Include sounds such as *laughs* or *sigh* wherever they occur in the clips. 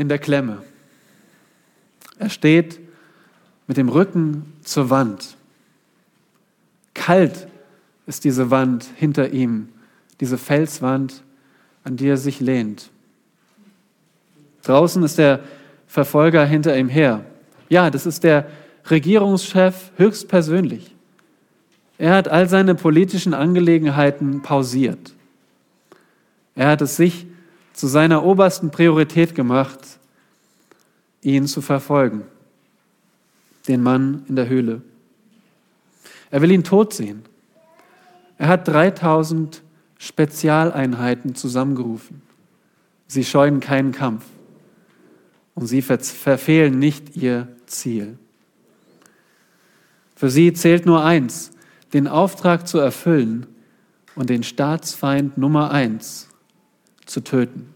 in der Klemme. Er steht mit dem Rücken zur Wand. Kalt ist diese Wand hinter ihm, diese Felswand, an die er sich lehnt. Draußen ist der Verfolger hinter ihm her. Ja, das ist der Regierungschef höchstpersönlich. Er hat all seine politischen Angelegenheiten pausiert. Er hat es sich zu seiner obersten Priorität gemacht, ihn zu verfolgen, den Mann in der Höhle. Er will ihn tot sehen. Er hat 3000 Spezialeinheiten zusammengerufen. Sie scheuen keinen Kampf und sie verfehlen nicht ihr Ziel. Für sie zählt nur eins, den Auftrag zu erfüllen und den Staatsfeind Nummer eins zu töten.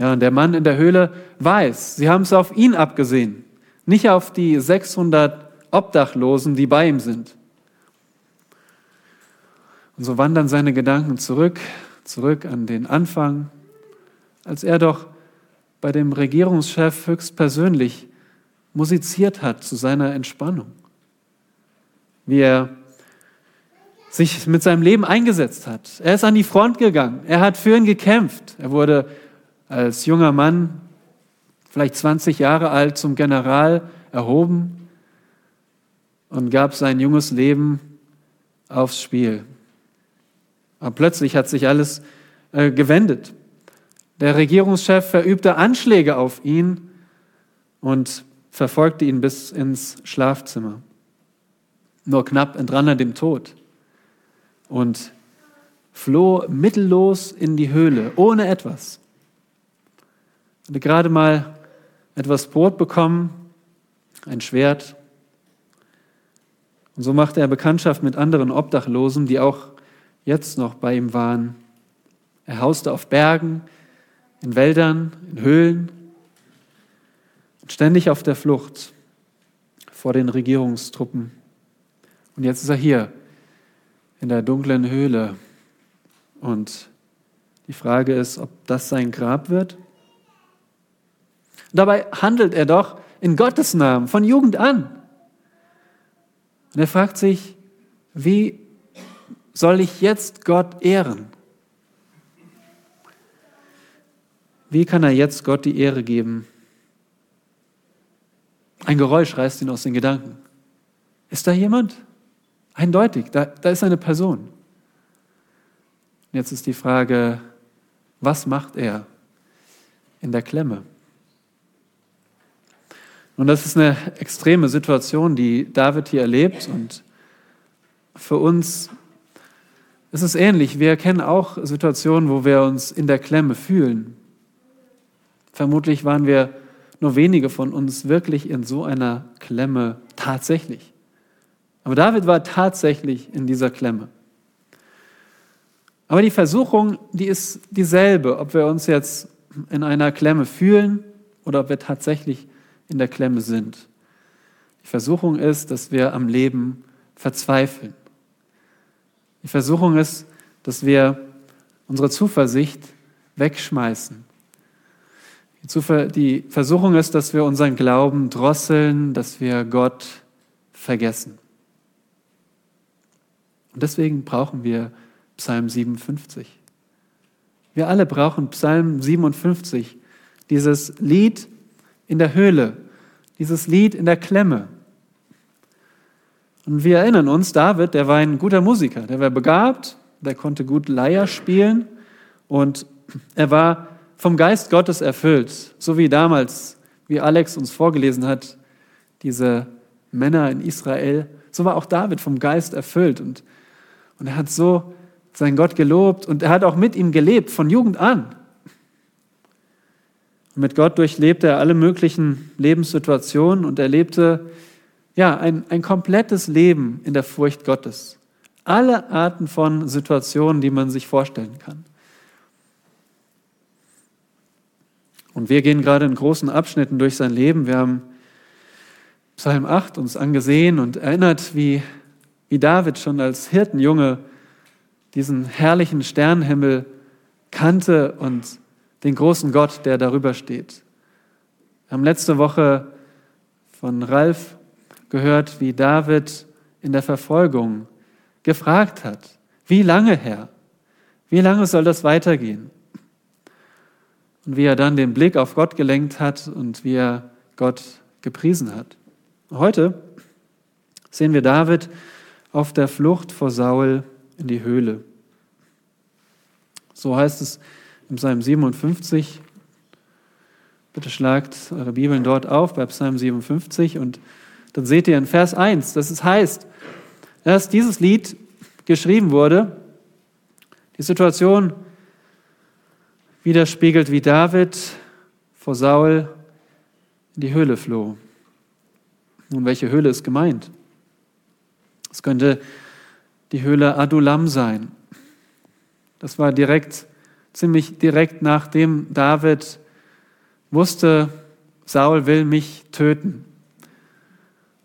Ja, und der Mann in der Höhle weiß, sie haben es auf ihn abgesehen, nicht auf die 600 Obdachlosen, die bei ihm sind. Und so wandern seine Gedanken zurück, zurück an den Anfang, als er doch bei dem Regierungschef höchstpersönlich musiziert hat zu seiner Entspannung. Wie er sich mit seinem Leben eingesetzt hat. Er ist an die Front gegangen. Er hat für ihn gekämpft. Er wurde als junger Mann, vielleicht 20 Jahre alt, zum General erhoben und gab sein junges Leben aufs Spiel. Aber plötzlich hat sich alles äh, gewendet. Der Regierungschef verübte Anschläge auf ihn und verfolgte ihn bis ins Schlafzimmer. Nur knapp entrann er dem Tod und floh mittellos in die Höhle, ohne etwas. Er hatte gerade mal etwas Brot bekommen, ein Schwert. Und so machte er Bekanntschaft mit anderen Obdachlosen, die auch jetzt noch bei ihm waren. Er hauste auf Bergen, in Wäldern, in Höhlen und ständig auf der Flucht vor den Regierungstruppen. Und jetzt ist er hier in der dunklen Höhle. Und die Frage ist, ob das sein Grab wird. Dabei handelt er doch in Gottes Namen von Jugend an. Und er fragt sich, wie soll ich jetzt Gott ehren? Wie kann er jetzt Gott die Ehre geben? Ein Geräusch reißt ihn aus den Gedanken. Ist da jemand? Eindeutig, da, da ist eine Person. Jetzt ist die Frage, was macht er in der Klemme? Und das ist eine extreme Situation, die David hier erlebt. Und für uns ist es ähnlich. Wir kennen auch Situationen, wo wir uns in der Klemme fühlen. Vermutlich waren wir nur wenige von uns wirklich in so einer Klemme tatsächlich. Aber David war tatsächlich in dieser Klemme. Aber die Versuchung, die ist dieselbe, ob wir uns jetzt in einer Klemme fühlen oder ob wir tatsächlich in der Klemme sind. Die Versuchung ist, dass wir am Leben verzweifeln. Die Versuchung ist, dass wir unsere Zuversicht wegschmeißen. Die Versuchung ist, dass wir unseren Glauben drosseln, dass wir Gott vergessen. Und deswegen brauchen wir Psalm 57. Wir alle brauchen Psalm 57, dieses Lied in der Höhle, dieses Lied in der Klemme. Und wir erinnern uns, David, der war ein guter Musiker, der war begabt, der konnte gut Leier spielen und er war vom Geist Gottes erfüllt, so wie damals, wie Alex uns vorgelesen hat, diese Männer in Israel, so war auch David vom Geist erfüllt und und er hat so seinen Gott gelobt und er hat auch mit ihm gelebt, von Jugend an. Und mit Gott durchlebte er alle möglichen Lebenssituationen und erlebte ja, ein, ein komplettes Leben in der Furcht Gottes. Alle Arten von Situationen, die man sich vorstellen kann. Und wir gehen gerade in großen Abschnitten durch sein Leben. Wir haben Psalm 8 uns angesehen und erinnert, wie wie David schon als Hirtenjunge diesen herrlichen Sternenhimmel kannte und den großen Gott, der darüber steht. Wir haben letzte Woche von Ralf gehört, wie David in der Verfolgung gefragt hat, wie lange Herr? Wie lange soll das weitergehen? Und wie er dann den Blick auf Gott gelenkt hat und wie er Gott gepriesen hat. Heute sehen wir David auf der Flucht vor Saul in die Höhle. So heißt es im Psalm 57. Bitte schlagt eure Bibeln dort auf bei Psalm 57 und dann seht ihr in Vers 1, dass es heißt, dass dieses Lied geschrieben wurde, die Situation widerspiegelt, wie David vor Saul in die Höhle floh. Nun, welche Höhle ist gemeint? Es könnte die Höhle Adulam sein. Das war direkt, ziemlich direkt nachdem David wusste, Saul will mich töten.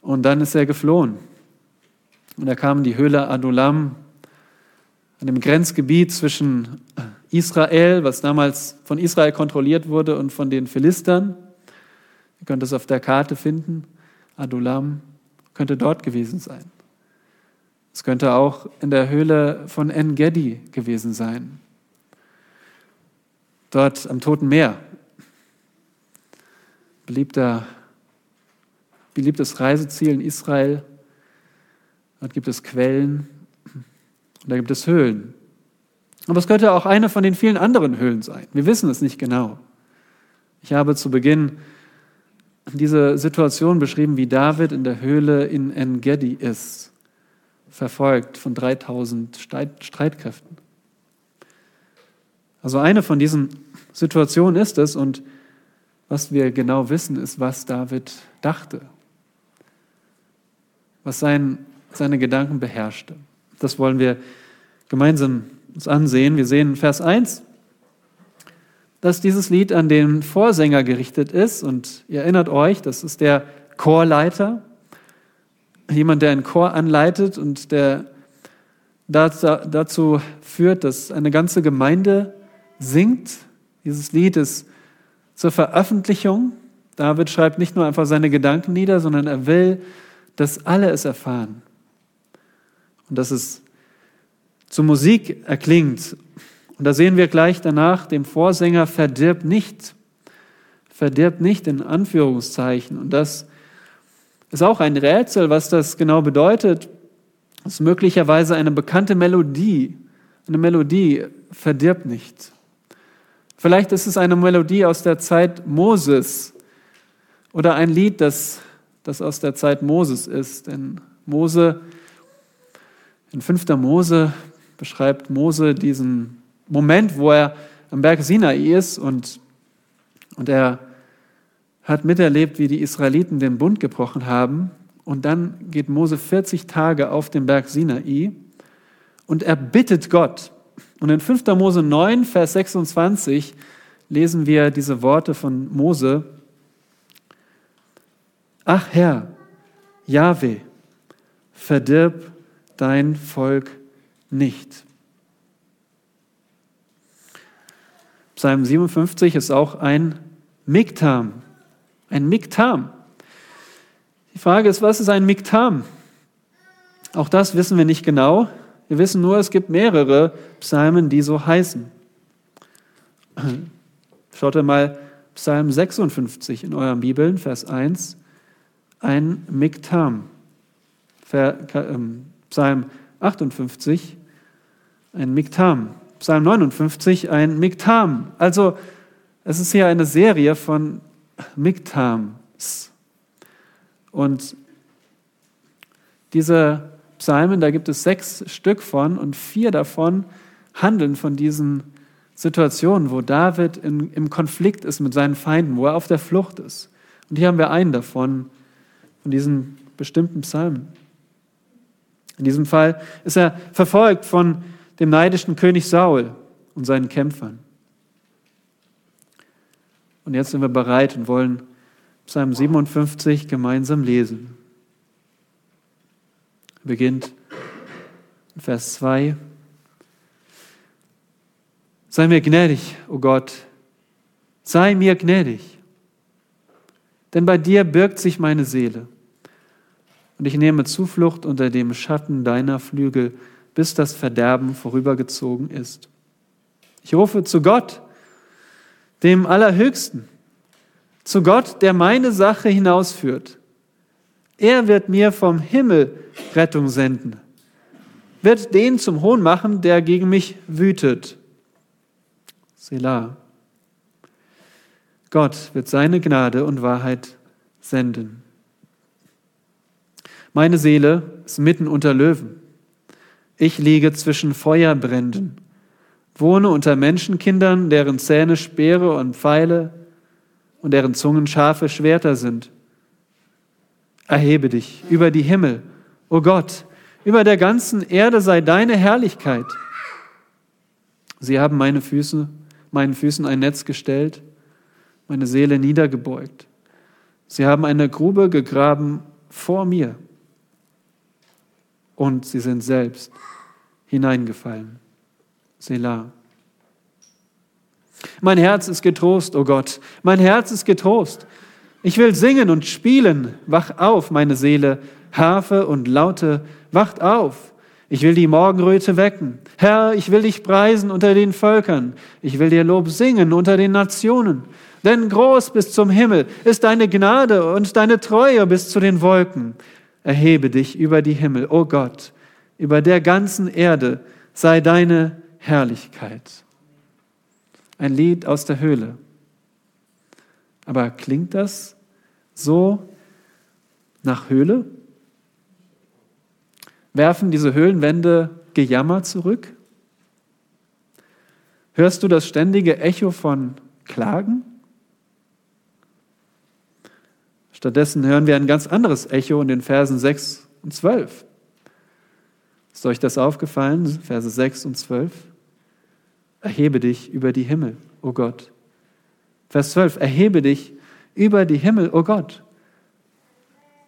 Und dann ist er geflohen. Und er kam in die Höhle Adulam, an dem Grenzgebiet zwischen Israel, was damals von Israel kontrolliert wurde, und von den Philistern. Ihr könnt es auf der Karte finden. Adulam könnte dort gewesen sein. Es könnte auch in der Höhle von En-Gedi gewesen sein. Dort am Toten Meer. Beliebter, beliebtes Reiseziel in Israel. Dort gibt es Quellen und da gibt es Höhlen. Aber es könnte auch eine von den vielen anderen Höhlen sein. Wir wissen es nicht genau. Ich habe zu Beginn diese Situation beschrieben, wie David in der Höhle in En-Gedi ist, verfolgt von 3000 Streitkräften. Also eine von diesen Situationen ist es und was wir genau wissen, ist, was David dachte, was sein, seine Gedanken beherrschte. Das wollen wir gemeinsam uns ansehen. Wir sehen Vers 1, dass dieses Lied an den Vorsänger gerichtet ist. Und ihr erinnert euch, das ist der Chorleiter, jemand, der einen Chor anleitet und der dazu führt, dass eine ganze Gemeinde singt. Dieses Lied ist zur Veröffentlichung. David schreibt nicht nur einfach seine Gedanken nieder, sondern er will, dass alle es erfahren. Und dass es zur Musik erklingt. Und da sehen wir gleich danach, dem Vorsänger verdirbt nicht. Verdirbt nicht in Anführungszeichen. Und das ist auch ein Rätsel, was das genau bedeutet. Das ist möglicherweise eine bekannte Melodie. Eine Melodie verdirbt nicht. Vielleicht ist es eine Melodie aus der Zeit Moses oder ein Lied, das, das aus der Zeit Moses ist. Denn Mose, in 5. Mose beschreibt Mose diesen Moment, wo er am Berg Sinai ist und, und er hat miterlebt, wie die Israeliten den Bund gebrochen haben. Und dann geht Mose 40 Tage auf den Berg Sinai und er bittet Gott. Und in 5. Mose 9, Vers 26 lesen wir diese Worte von Mose. Ach Herr, Jahwe, verdirb dein Volk nicht. Psalm 57 ist auch ein Miktam. Ein Miktam. Die Frage ist, was ist ein Miktam? Auch das wissen wir nicht genau. Wir wissen nur, es gibt mehrere Psalmen, die so heißen. Schaut mal Psalm 56 in euren Bibeln, Vers 1. Ein Miktam. Ähm, Psalm 58 ein Miktam. Psalm 59 ein Miktam. Also es ist hier eine Serie von Miktams. Und diese Psalmen, da gibt es sechs Stück von und vier davon handeln von diesen Situationen, wo David in, im Konflikt ist mit seinen Feinden, wo er auf der Flucht ist. Und hier haben wir einen davon, von diesen bestimmten Psalmen. In diesem Fall ist er verfolgt von dem neidischen König Saul und seinen Kämpfern. Und jetzt sind wir bereit und wollen Psalm 57 gemeinsam lesen. Beginnt in Vers 2. Sei mir gnädig, o oh Gott, sei mir gnädig. Denn bei dir birgt sich meine Seele. Und ich nehme Zuflucht unter dem Schatten deiner Flügel, bis das Verderben vorübergezogen ist. Ich rufe zu Gott, dem Allerhöchsten, zu Gott, der meine Sache hinausführt. Er wird mir vom Himmel Rettung senden, wird den zum Hohn machen, der gegen mich wütet. Selah. Gott wird seine Gnade und Wahrheit senden. Meine Seele ist mitten unter Löwen. Ich liege zwischen Feuerbränden, wohne unter Menschenkindern, deren Zähne Speere und Pfeile und deren Zungen scharfe Schwerter sind. Erhebe dich über die Himmel, o oh Gott, über der ganzen Erde sei deine Herrlichkeit. Sie haben meine Füße, meinen Füßen ein Netz gestellt, meine Seele niedergebeugt. Sie haben eine Grube gegraben vor mir und sie sind selbst hineingefallen. Selah. Mein Herz ist getrost, o oh Gott, mein Herz ist getrost. Ich will singen und spielen. Wach auf, meine Seele, Harfe und Laute, wacht auf. Ich will die Morgenröte wecken. Herr, ich will dich preisen unter den Völkern. Ich will dir Lob singen unter den Nationen. Denn groß bis zum Himmel ist deine Gnade und deine Treue bis zu den Wolken. Erhebe dich über die Himmel, o oh Gott, über der ganzen Erde sei deine Herrlichkeit. Ein Lied aus der Höhle. Aber klingt das so nach Höhle? Werfen diese Höhlenwände Gejammer zurück? Hörst du das ständige Echo von Klagen? Stattdessen hören wir ein ganz anderes Echo in den Versen 6 und 12. Ist euch das aufgefallen? Verse 6 und 12. Erhebe dich über die Himmel, o oh Gott. Vers 12. Erhebe dich über die Himmel, o oh Gott.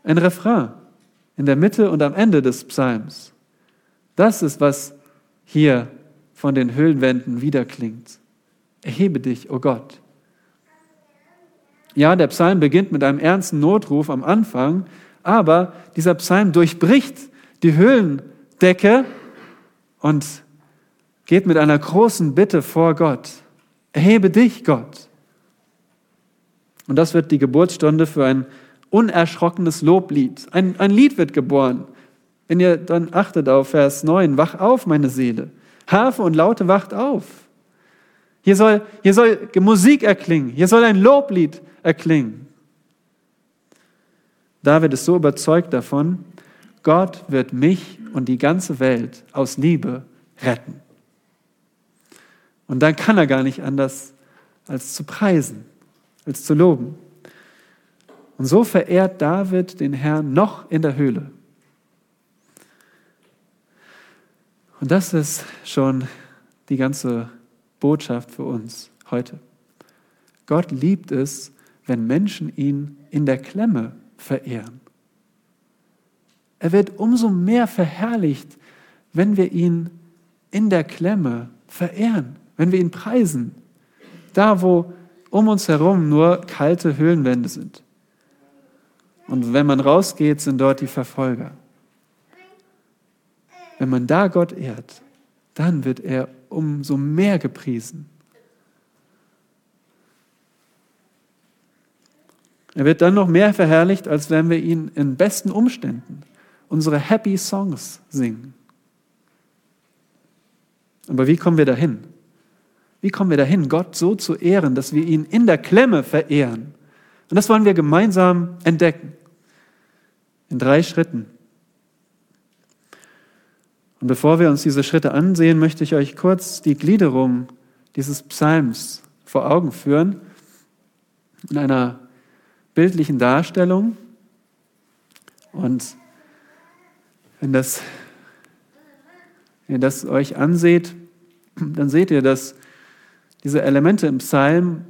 Ein Refrain in der Mitte und am Ende des Psalms. Das ist, was hier von den Höhlenwänden wiederklingt. Erhebe dich, o oh Gott. Ja, der Psalm beginnt mit einem ernsten Notruf am Anfang, aber dieser Psalm durchbricht die Höhlendecke und geht mit einer großen Bitte vor Gott. Erhebe dich, Gott. Und das wird die Geburtsstunde für ein unerschrockenes Loblied. Ein, ein Lied wird geboren. Wenn ihr dann achtet auf Vers 9, wach auf, meine Seele. Harfe und Laute wacht auf. Hier soll, hier soll Musik erklingen. Hier soll ein Loblied erklingen. David ist so überzeugt davon, Gott wird mich und die ganze Welt aus Liebe retten. Und dann kann er gar nicht anders als zu preisen, als zu loben. Und so verehrt David den Herrn noch in der Höhle. Und das ist schon die ganze Botschaft für uns heute. Gott liebt es, wenn Menschen ihn in der Klemme verehren. Er wird umso mehr verherrlicht, wenn wir ihn in der Klemme verehren, wenn wir ihn preisen. Da, wo um uns herum nur kalte Höhlenwände sind. Und wenn man rausgeht, sind dort die Verfolger. Wenn man da Gott ehrt, dann wird er umso mehr gepriesen. Er wird dann noch mehr verherrlicht, als wenn wir ihn in besten Umständen unsere Happy Songs singen. Aber wie kommen wir dahin? Wie kommen wir dahin, Gott so zu ehren, dass wir ihn in der Klemme verehren? Und das wollen wir gemeinsam entdecken. In drei Schritten. Und bevor wir uns diese Schritte ansehen, möchte ich euch kurz die Gliederung dieses Psalms vor Augen führen. In einer bildlichen Darstellung. Und wenn, das, wenn ihr das euch anseht, dann seht ihr, dass diese Elemente im Psalm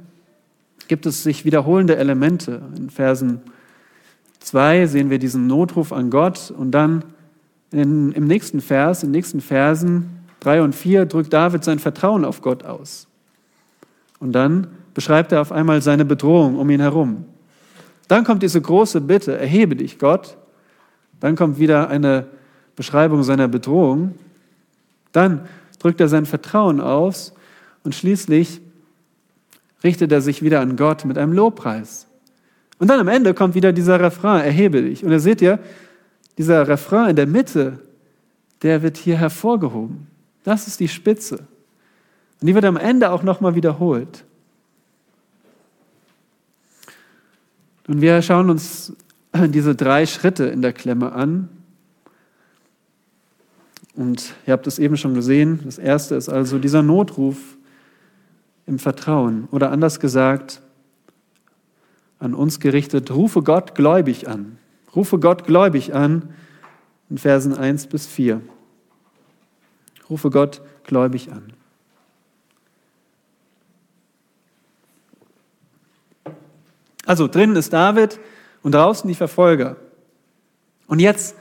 gibt es sich wiederholende Elemente. In Versen 2 sehen wir diesen Notruf an Gott und dann in, im nächsten Vers, in den nächsten Versen 3 und 4 drückt David sein Vertrauen auf Gott aus. Und dann beschreibt er auf einmal seine Bedrohung um ihn herum. Dann kommt diese große Bitte, erhebe dich, Gott. Dann kommt wieder eine Beschreibung seiner Bedrohung. Dann drückt er sein Vertrauen aus und schließlich richtet er sich wieder an Gott mit einem Lobpreis. Und dann am Ende kommt wieder dieser Refrain, erhebe dich. Und da seht ihr, dieser Refrain in der Mitte, der wird hier hervorgehoben. Das ist die Spitze. Und die wird am Ende auch nochmal wiederholt. Und wir schauen uns diese drei Schritte in der Klemme an. Und ihr habt es eben schon gesehen. Das erste ist also dieser Notruf im Vertrauen. Oder anders gesagt, an uns gerichtet, rufe Gott gläubig an. Rufe Gott gläubig an in Versen 1 bis 4. Rufe Gott gläubig an. Also drinnen ist David und draußen die Verfolger. Und jetzt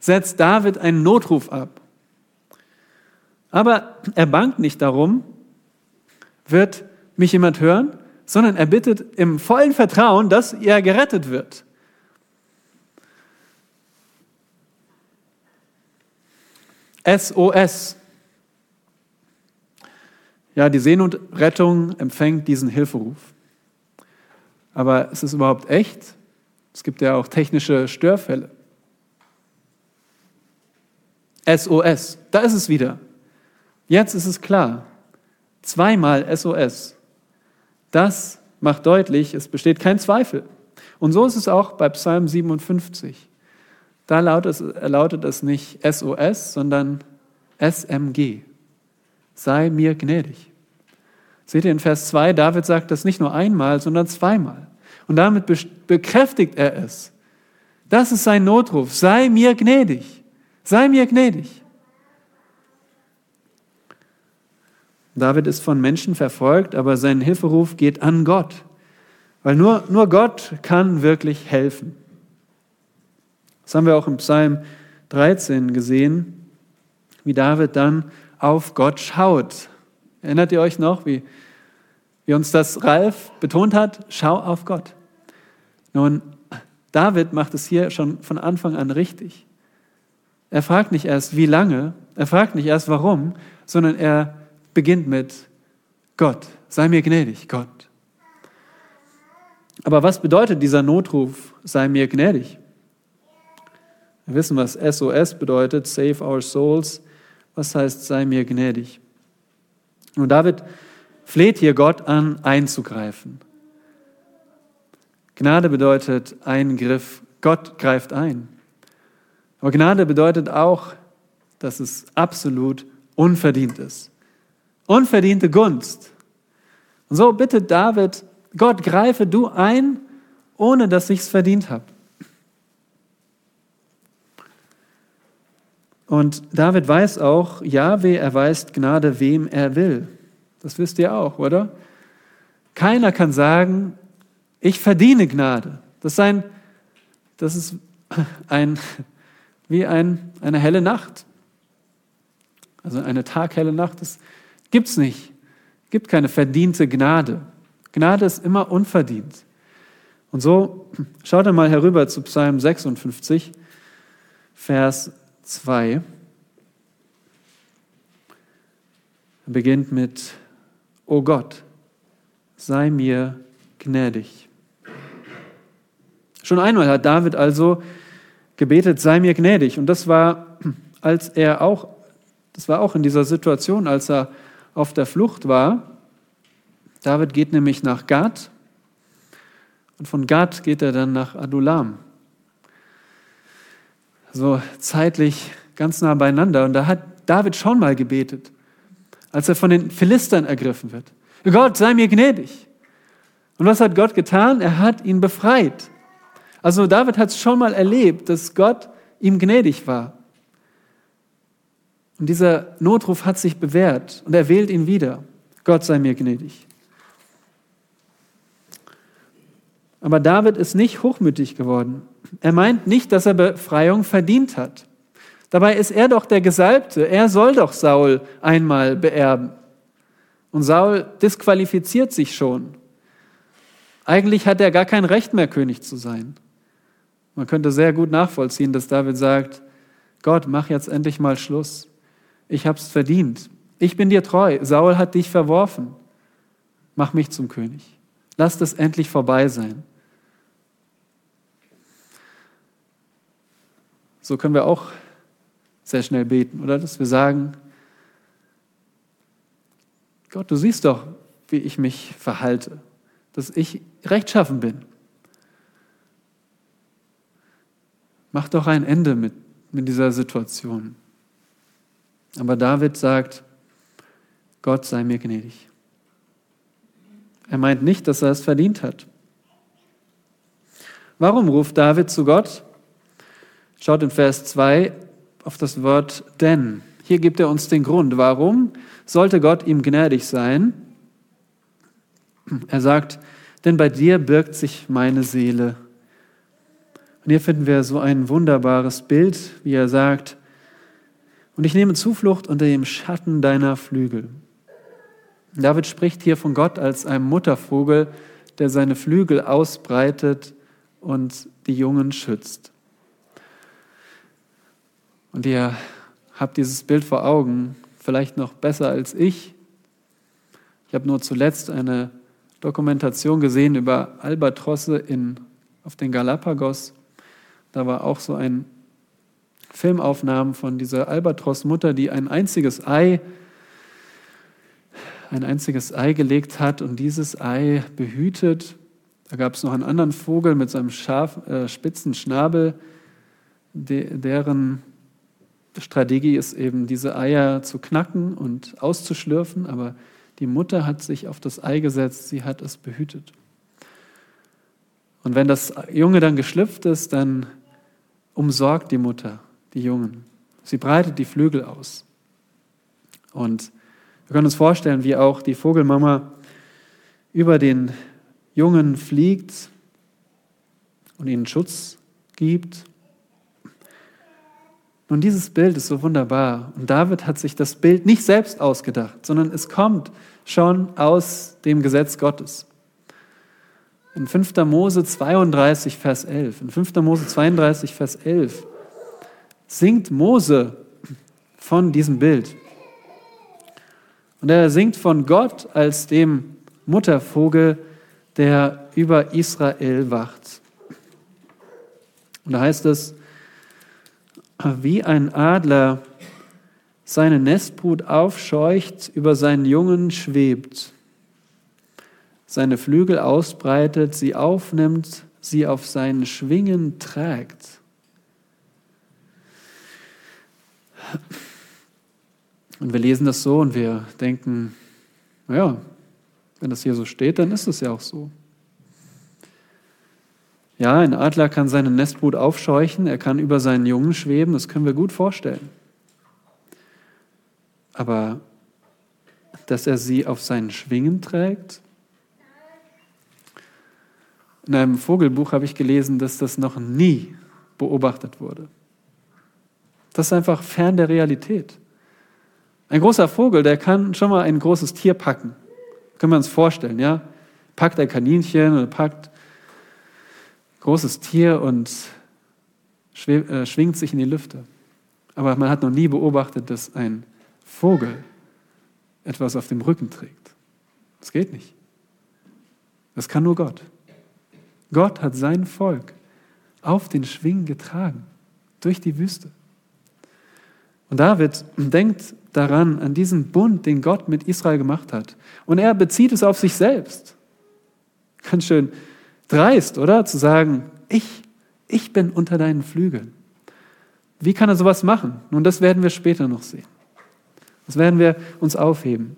setzt David einen Notruf ab. Aber er bangt nicht darum, wird mich jemand hören, sondern er bittet im vollen Vertrauen, dass er gerettet wird. SOS. Ja, die Seenotrettung empfängt diesen Hilferuf. Aber ist es überhaupt echt? Es gibt ja auch technische Störfälle. SOS, da ist es wieder. Jetzt ist es klar. Zweimal SOS. Das macht deutlich, es besteht kein Zweifel. Und so ist es auch bei Psalm 57. Da lautet es, lautet es nicht SOS, sondern SMG. Sei mir gnädig. Seht ihr in Vers 2, David sagt das nicht nur einmal, sondern zweimal. Und damit bekräftigt er es. Das ist sein Notruf. Sei mir gnädig. Sei mir gnädig. David ist von Menschen verfolgt, aber sein Hilferuf geht an Gott. Weil nur, nur Gott kann wirklich helfen. Das haben wir auch im Psalm 13 gesehen, wie David dann auf Gott schaut. Erinnert ihr euch noch, wie, wie uns das Ralf betont hat? Schau auf Gott. Nun, David macht es hier schon von Anfang an richtig. Er fragt nicht erst, wie lange, er fragt nicht erst, warum, sondern er beginnt mit Gott, sei mir gnädig, Gott. Aber was bedeutet dieser Notruf, sei mir gnädig? Wir wissen, was SOS bedeutet, Save Our Souls. Was heißt, sei mir gnädig? Und David fleht hier Gott an, einzugreifen. Gnade bedeutet Eingriff. Gott greift ein. Aber Gnade bedeutet auch, dass es absolut unverdient ist. Unverdiente Gunst. Und so bittet David, Gott, greife du ein, ohne dass ich es verdient habe. Und David weiß auch, Jahwe erweist Gnade, wem er will. Das wisst ihr auch, oder? Keiner kann sagen, ich verdiene Gnade. Das ist ein, das ist ein, wie ein, eine helle Nacht. Also eine taghelle Nacht, das gibt es nicht. Gibt keine verdiente Gnade. Gnade ist immer unverdient. Und so schaut er mal herüber zu Psalm 56, Vers 2. Er beginnt mit, O Gott, sei mir gnädig. Schon einmal hat David also gebetet, sei mir gnädig. Und das war, als er auch, das war auch in dieser Situation, als er auf der Flucht war. David geht nämlich nach Gad und von Gad geht er dann nach Adulam so zeitlich ganz nah beieinander. Und da hat David schon mal gebetet, als er von den Philistern ergriffen wird. Gott, sei mir gnädig. Und was hat Gott getan? Er hat ihn befreit. Also David hat es schon mal erlebt, dass Gott ihm gnädig war. Und dieser Notruf hat sich bewährt und er wählt ihn wieder. Gott sei mir gnädig. Aber David ist nicht hochmütig geworden. Er meint nicht, dass er Befreiung verdient hat. Dabei ist er doch der Gesalbte. Er soll doch Saul einmal beerben. Und Saul disqualifiziert sich schon. Eigentlich hat er gar kein Recht mehr, König zu sein. Man könnte sehr gut nachvollziehen, dass David sagt, Gott, mach jetzt endlich mal Schluss. Ich habe es verdient. Ich bin dir treu. Saul hat dich verworfen. Mach mich zum König. Lass das endlich vorbei sein. So können wir auch sehr schnell beten, oder? Dass wir sagen, Gott, du siehst doch, wie ich mich verhalte, dass ich rechtschaffen bin. Mach doch ein Ende mit, mit dieser Situation. Aber David sagt, Gott sei mir gnädig. Er meint nicht, dass er es verdient hat. Warum ruft David zu Gott? Schaut in Vers 2 auf das Wort denn. Hier gibt er uns den Grund. Warum sollte Gott ihm gnädig sein? Er sagt, denn bei dir birgt sich meine Seele. Und hier finden wir so ein wunderbares Bild, wie er sagt, und ich nehme Zuflucht unter dem Schatten deiner Flügel. David spricht hier von Gott als einem Muttervogel, der seine Flügel ausbreitet und die Jungen schützt. Und ihr habt dieses Bild vor Augen, vielleicht noch besser als ich. Ich habe nur zuletzt eine Dokumentation gesehen über Albatrosse in, auf den Galapagos. Da war auch so ein Filmaufnahmen von dieser Albatrossmutter, die ein einziges Ei, ein einziges Ei gelegt hat und dieses Ei behütet. Da gab es noch einen anderen Vogel mit seinem scharf, äh, spitzen Schnabel, de, deren Strategie ist eben, diese Eier zu knacken und auszuschlürfen, aber die Mutter hat sich auf das Ei gesetzt, sie hat es behütet. Und wenn das Junge dann geschlüpft ist, dann umsorgt die Mutter die Jungen. Sie breitet die Flügel aus. Und wir können uns vorstellen, wie auch die Vogelmama über den Jungen fliegt und ihnen Schutz gibt. Nun, dieses Bild ist so wunderbar. Und David hat sich das Bild nicht selbst ausgedacht, sondern es kommt schon aus dem Gesetz Gottes. In 5. Mose 32, Vers 11. In 5. Mose 32, Vers 11 singt Mose von diesem Bild. Und er singt von Gott als dem Muttervogel, der über Israel wacht. Und da heißt es, wie ein Adler seine Nestbrut aufscheucht, über seinen Jungen schwebt, seine Flügel ausbreitet, sie aufnimmt, sie auf seinen Schwingen trägt. Und wir lesen das so und wir denken, naja, wenn das hier so steht, dann ist es ja auch so. Ja, ein Adler kann seine Nestbrut aufscheuchen, er kann über seinen Jungen schweben, das können wir gut vorstellen. Aber dass er sie auf seinen Schwingen trägt? In einem Vogelbuch habe ich gelesen, dass das noch nie beobachtet wurde. Das ist einfach fern der Realität. Ein großer Vogel, der kann schon mal ein großes Tier packen. Können wir uns vorstellen, ja? Packt ein Kaninchen oder packt ein großes Tier und äh, schwingt sich in die Lüfte. Aber man hat noch nie beobachtet, dass ein Vogel etwas auf dem Rücken trägt. Das geht nicht. Das kann nur Gott. Gott hat sein Volk auf den Schwingen getragen, durch die Wüste. Und David denkt daran, an diesen Bund, den Gott mit Israel gemacht hat. Und er bezieht es auf sich selbst. Ganz schön dreist, oder? Zu sagen, ich, ich bin unter deinen Flügeln. Wie kann er sowas machen? Nun, das werden wir später noch sehen. Das werden wir uns aufheben.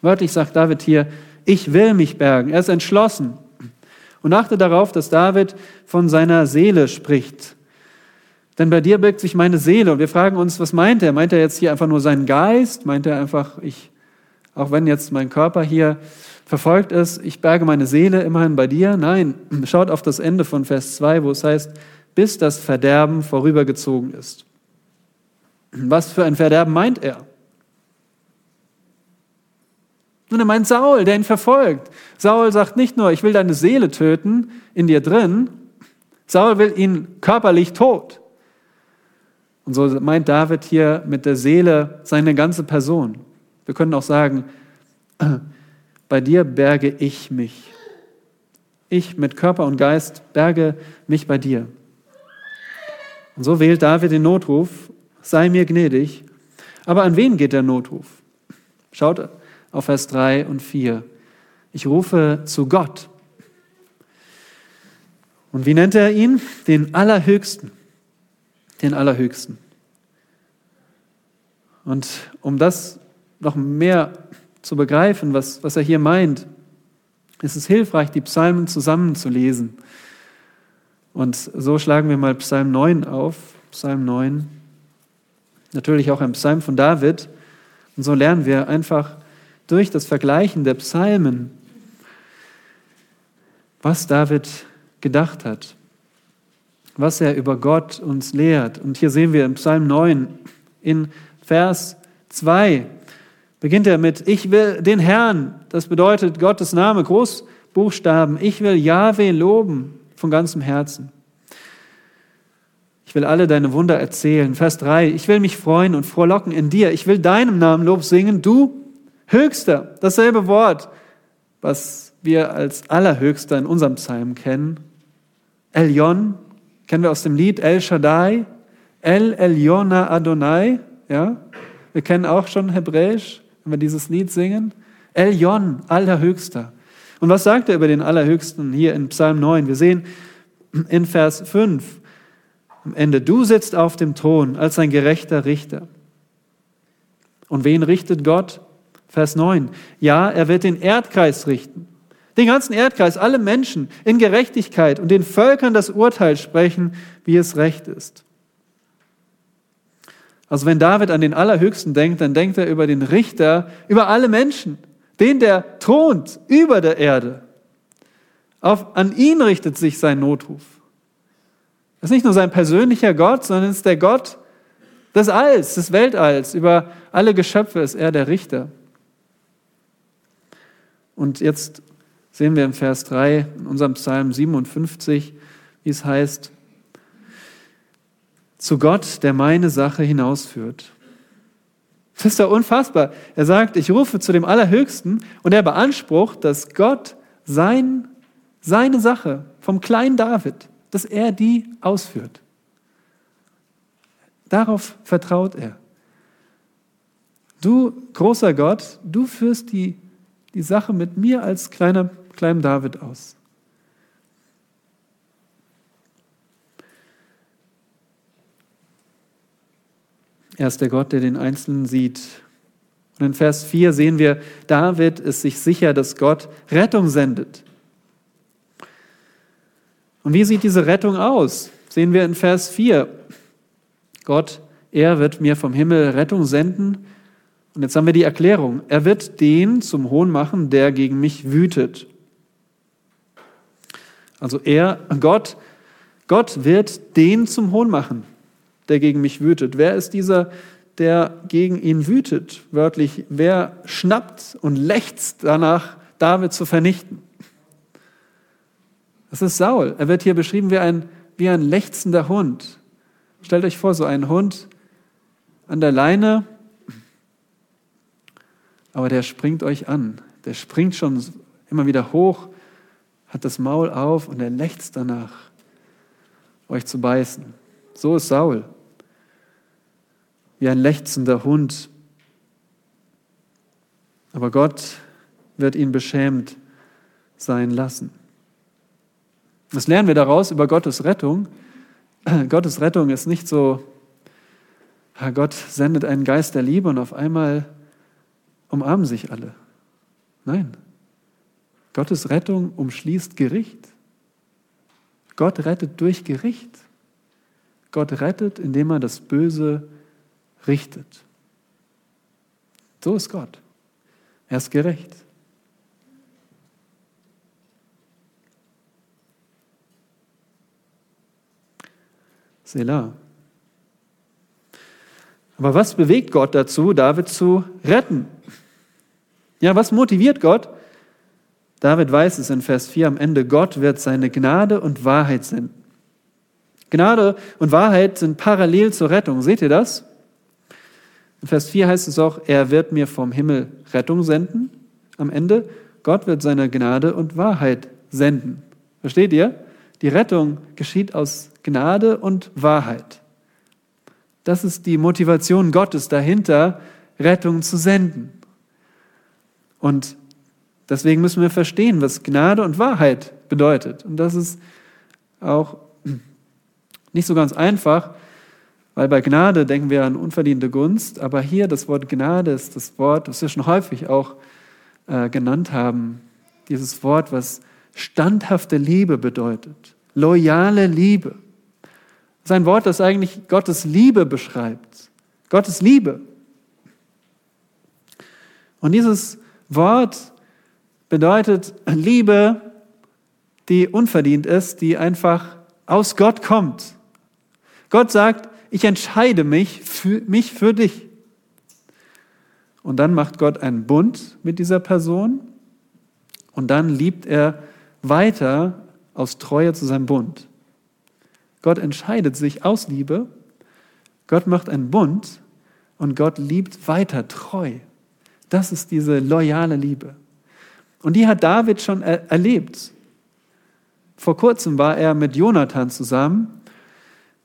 Wörtlich sagt David hier, ich will mich bergen. Er ist entschlossen. Und achte darauf, dass David von seiner Seele spricht. Denn bei dir birgt sich meine Seele. Und wir fragen uns, was meint er? Meint er jetzt hier einfach nur seinen Geist? Meint er einfach, ich, auch wenn jetzt mein Körper hier verfolgt ist, ich berge meine Seele immerhin bei dir? Nein, *clears throat* schaut auf das Ende von Vers 2, wo es heißt, bis das Verderben vorübergezogen ist. *clears throat* Was für ein Verderben meint er? Nun, er meint Saul, der ihn verfolgt. Saul sagt nicht nur, ich will deine Seele töten in dir drin, Saul will ihn körperlich tot. Und so meint David hier mit der Seele seine ganze Person. Wir können auch sagen, *clears throat* bei dir berge ich mich. Ich mit Körper und Geist berge mich bei dir. Und so wählt David den Notruf, sei mir gnädig. Aber an wen geht der Notruf? Schaut auf Vers 3 und 4. Ich rufe zu Gott. Und wie nennt er ihn? Den Allerhöchsten. Den Allerhöchsten. Und um das noch mehr zu begreifen, was, was er hier meint, ist es hilfreich, die Psalmen zusammenzulesen. Und so schlagen wir mal Psalm 9 auf. Psalm 9. Natürlich auch ein Psalm von David. Und so lernen wir einfach durch das Vergleichen der Psalmen, was David gedacht hat, was er über Gott uns lehrt. Und hier sehen wir im Psalm 9 in Vers 2 beginnt er mit, ich will den Herrn, das bedeutet Gottes Name, Großbuchstaben, ich will Yahweh loben von ganzem Herzen. Ich will alle deine Wunder erzählen. Vers 3, ich will mich freuen und frohlocken in dir. Ich will deinem Namen Lob singen, du Höchster. Dasselbe Wort, was wir als Allerhöchster in unserem Psalm kennen. Elyon, kennen wir aus dem Lied El Shaddai. El Elyona Adonai, ja. Wir kennen auch schon Hebräisch wenn wir dieses Lied singen? Elyon, Allerhöchster. Und was sagt er über den Allerhöchsten hier in Psalm 9? Wir sehen in Vers 5 am Ende, du sitzt auf dem Thron als ein gerechter Richter. Und wen richtet Gott? Vers 9. Ja, er wird den Erdkreis richten. Den ganzen Erdkreis, alle Menschen in Gerechtigkeit und den Völkern das Urteil sprechen, wie es recht ist. Also wenn David an den Allerhöchsten denkt, dann denkt er über den Richter, über alle Menschen, den, der thront über der Erde. Auf, an ihn richtet sich sein Notruf. Das ist nicht nur sein persönlicher Gott, sondern es ist der Gott des Alls, des Weltalls. Über alle Geschöpfe ist er der Richter. Und jetzt sehen wir im Vers 3 in unserem Psalm 57, wie es heißt, zu Gott, der meine Sache hinausführt. Das ist doch unfassbar. Er sagt, ich rufe zu dem Allerhöchsten und er beansprucht, dass Gott sein, seine Sache vom kleinen David, dass er die ausführt. Darauf vertraut er. Du, großer Gott, du führst die, die Sache mit mir als kleiner, kleinem David aus. Er ist der Gott, der den Einzelnen sieht. Und in Vers 4 sehen wir, David ist sich sicher, dass Gott Rettung sendet. Und wie sieht diese Rettung aus? Sehen wir in Vers 4. Gott, er wird mir vom Himmel Rettung senden. Und jetzt haben wir die Erklärung. Er wird den zum Hohn machen, der gegen mich wütet. Also er, Gott, Gott wird den zum Hohn machen, der gegen mich wütet? Wer ist dieser, der gegen ihn wütet? Wörtlich, wer schnappt und lechzt danach, David zu vernichten? Das ist Saul. Er wird hier beschrieben wie ein, wie ein lechzender Hund. Stellt euch vor, so ein Hund an der Leine, aber der springt euch an. Der springt schon immer wieder hoch, hat das Maul auf und er lechzt danach, euch zu beißen. So ist Saul wie ein lechzender Hund. Aber Gott wird ihn beschämt sein lassen. Was lernen wir daraus über Gottes Rettung? *clears throat* Gottes Rettung ist nicht so, Gott sendet einen Geist der Liebe und auf einmal umarmen sich alle. Nein, Gottes Rettung umschließt Gericht. Gott rettet durch Gericht. Gott rettet, indem er das Böse richtet. So ist Gott. Er ist gerecht. Selah. Aber was bewegt Gott dazu, David zu retten? Ja, was motiviert Gott? David weiß es in Vers 4 am Ende, Gott wird seine Gnade und Wahrheit senden. Gnade und Wahrheit sind parallel zur Rettung. Seht ihr das? In Vers 4 heißt es auch, er wird mir vom Himmel Rettung senden. Am Ende, Gott wird seine Gnade und Wahrheit senden. Versteht ihr? Die Rettung geschieht aus Gnade und Wahrheit. Das ist die Motivation Gottes dahinter, Rettung zu senden. Und deswegen müssen wir verstehen, was Gnade und Wahrheit bedeutet. Und das ist auch *clears throat* nicht so ganz einfach, weil bei Gnade denken wir an unverdiente Gunst, aber hier das Wort Gnade ist das Wort, das wir schon häufig auch äh, genannt haben. Dieses Wort, was standhafte Liebe bedeutet, loyale Liebe. Das ist ein Wort, das eigentlich Gottes Liebe beschreibt. Gottes Liebe. Und dieses Wort bedeutet Liebe, die unverdient ist, die einfach aus Gott kommt. Gott sagt, ich entscheide mich für, mich für dich. Und dann macht Gott einen Bund mit dieser Person und dann liebt er weiter aus Treue zu seinem Bund. Gott entscheidet sich aus Liebe, Gott macht einen Bund und Gott liebt weiter treu. Das ist diese loyale Liebe. Und die hat David schon er erlebt. Vor kurzem war er mit Jonathan zusammen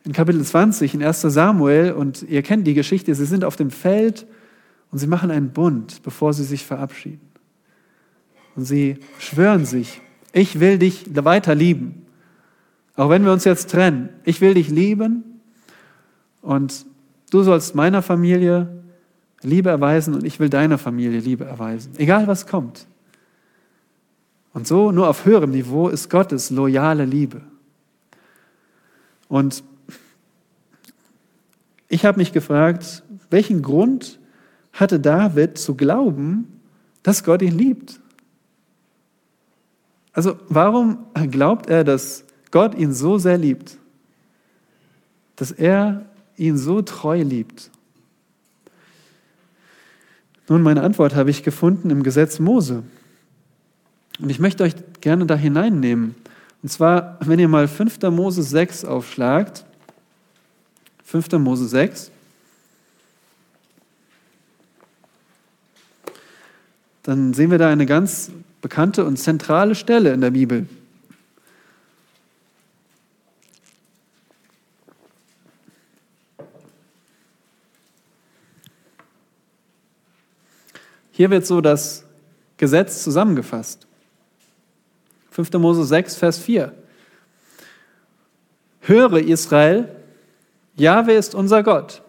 in Kapitel 20 in 1 Samuel und ihr kennt die Geschichte, sie sind auf dem Feld und sie machen einen Bund, bevor sie sich verabschieden. Und sie schwören sich, ich will dich weiter lieben. Auch wenn wir uns jetzt trennen, ich will dich lieben und du sollst meiner Familie Liebe erweisen und ich will deiner Familie Liebe erweisen. Egal was kommt. Und so, nur auf höherem Niveau, ist Gottes loyale Liebe. Und ich habe mich gefragt, welchen Grund hatte David zu glauben, dass Gott ihn liebt? Also warum glaubt er, dass Gott ihn so sehr liebt? Dass er ihn so treu liebt? Nun, meine Antwort habe ich gefunden im Gesetz Mose. Und ich möchte euch gerne da hineinnehmen. Und zwar, wenn ihr mal 5. Mose 6 aufschlagt, 5. Mose 6. Dann sehen wir da eine ganz bekannte und zentrale Stelle in der Bibel. Hier wird so das Gesetz zusammengefasst. 5. Mose 6, Vers 4. Höre Israel, Jahwe ist unser Gott.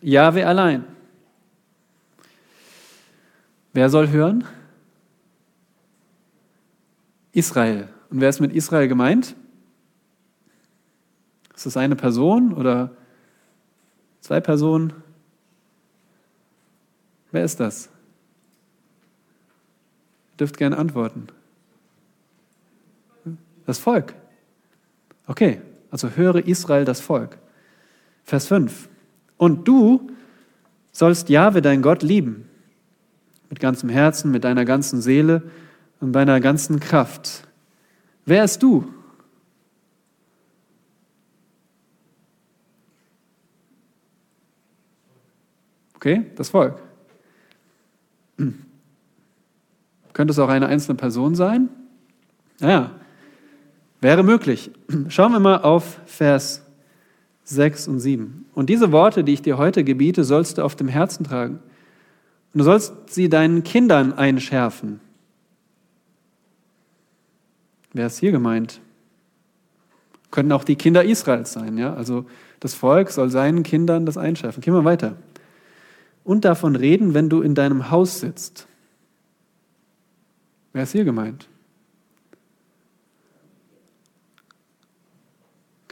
Jahwe allein. Wer soll hören? Israel. Und wer ist mit Israel gemeint? Ist das eine Person oder zwei Personen? Wer ist das? Ihr dürft gerne antworten. Das Volk. Okay, also höre Israel das Volk. Vers 5. Und du sollst Jahwe, dein Gott, lieben. Mit ganzem Herzen, mit deiner ganzen Seele und deiner ganzen Kraft. Wer ist du? Okay, das Volk. Könnte es auch eine einzelne Person sein? Naja, Wäre möglich. Schauen wir mal auf Vers 6 und 7. Und diese Worte, die ich dir heute gebiete, sollst du auf dem Herzen tragen. Und du sollst sie deinen Kindern einschärfen. Wer ist hier gemeint? Könnten auch die Kinder Israels sein, ja? Also das Volk soll seinen Kindern das einschärfen. Gehen wir weiter. Und davon reden, wenn du in deinem Haus sitzt. Wer ist hier gemeint?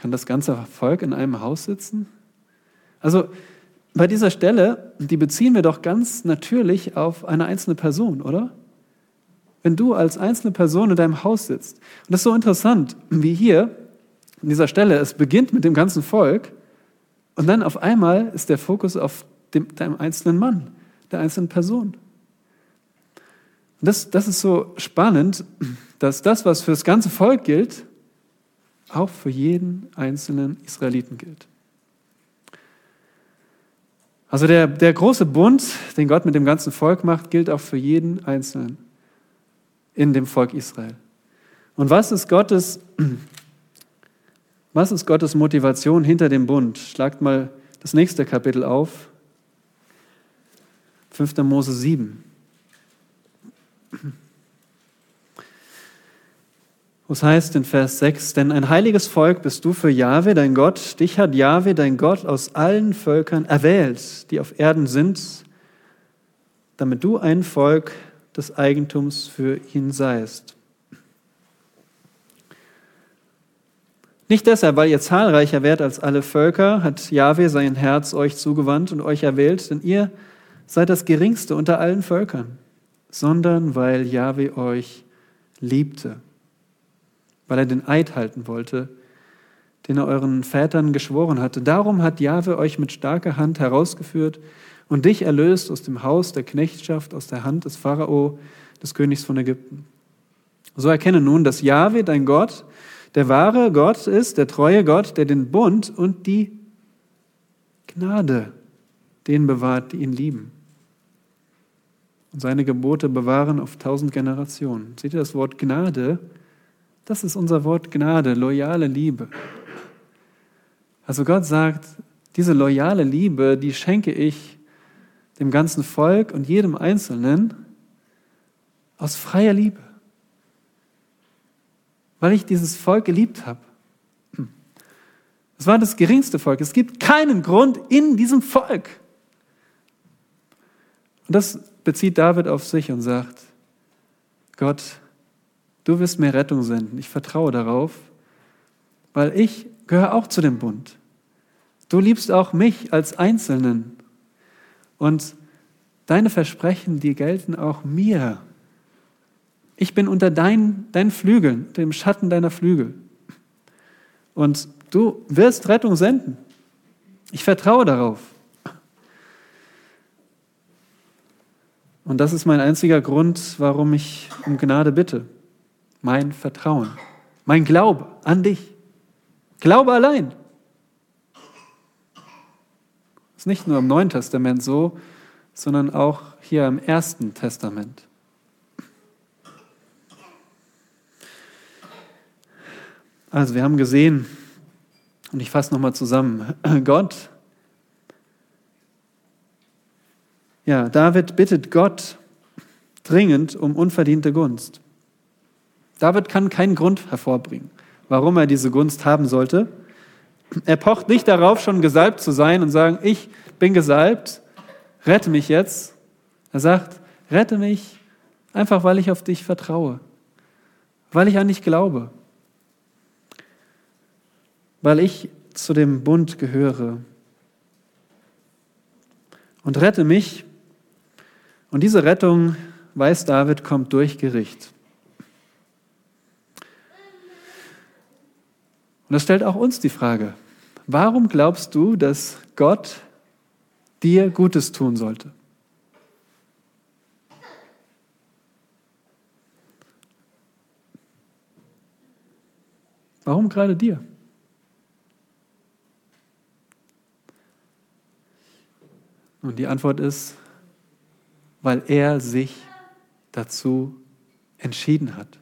Kann das ganze Volk in einem Haus sitzen? Also bei dieser Stelle, die beziehen wir doch ganz natürlich auf eine einzelne Person, oder? Wenn du als einzelne Person in deinem Haus sitzt. Und das ist so interessant, wie hier an dieser Stelle, es beginnt mit dem ganzen Volk und dann auf einmal ist der Fokus auf dem, dem einzelnen Mann, der einzelnen Person. Und das, das ist so spannend, dass das, was für das ganze Volk gilt, auch für jeden einzelnen Israeliten gilt. Also der, der große Bund, den Gott mit dem ganzen Volk macht, gilt auch für jeden Einzelnen in dem Volk Israel. Und was ist Gottes, was ist Gottes Motivation hinter dem Bund? Schlagt mal das nächste Kapitel auf. 5. Mose 7. Was heißt in Vers 6, denn ein heiliges Volk bist du für Jahwe, dein Gott. Dich hat Jahwe, dein Gott, aus allen Völkern erwählt, die auf Erden sind, damit du ein Volk des Eigentums für ihn seist. Nicht deshalb, weil ihr zahlreicher wärt als alle Völker, hat Jahwe sein Herz euch zugewandt und euch erwählt, denn ihr seid das geringste unter allen Völkern, sondern weil Jahwe euch liebte weil er den Eid halten wollte, den er euren Vätern geschworen hatte. Darum hat Jahwe euch mit starker Hand herausgeführt und dich erlöst aus dem Haus der Knechtschaft, aus der Hand des Pharao, des Königs von Ägypten. So erkenne nun, dass Jahwe, dein Gott, der wahre Gott ist, der treue Gott, der den Bund und die Gnade denen bewahrt, die ihn lieben. Und seine Gebote bewahren auf tausend Generationen. Seht ihr das Wort Gnade? Das ist unser Wort Gnade, loyale Liebe. Also Gott sagt, diese loyale Liebe, die schenke ich dem ganzen Volk und jedem Einzelnen aus freier Liebe. Weil ich dieses Volk geliebt habe. Es war das geringste Volk. Es gibt keinen Grund in diesem Volk. Und das bezieht David auf sich und sagt, Gott, du wirst mir Rettung senden. Ich vertraue darauf, weil ich gehöre auch zu dem Bund. Du liebst auch mich als Einzelnen. Und deine Versprechen, die gelten auch mir. Ich bin unter deinen, deinen Flügeln, dem Schatten deiner Flügel. Und du wirst Rettung senden. Ich vertraue darauf. Und das ist mein einziger Grund, warum ich um Gnade bitte mein Vertrauen, mein Glaube an dich. Glaube allein. Das ist nicht nur im Neuen Testament so, sondern auch hier im Ersten Testament. Also wir haben gesehen, und ich fasse nochmal zusammen, *clears throat* Gott, ja, David bittet Gott dringend um unverdiente Gunst. David kann keinen Grund hervorbringen, warum er diese Gunst haben sollte. Er pocht nicht darauf, schon gesalbt zu sein und sagen, ich bin gesalbt, rette mich jetzt. Er sagt, rette mich einfach, weil ich auf dich vertraue, weil ich an dich glaube, weil ich zu dem Bund gehöre. Und rette mich. Und diese Rettung, weiß David, kommt durch Gericht. Und das stellt auch uns die Frage, warum glaubst du, dass Gott dir Gutes tun sollte? Warum gerade dir? Und die Antwort ist, weil er sich dazu entschieden hat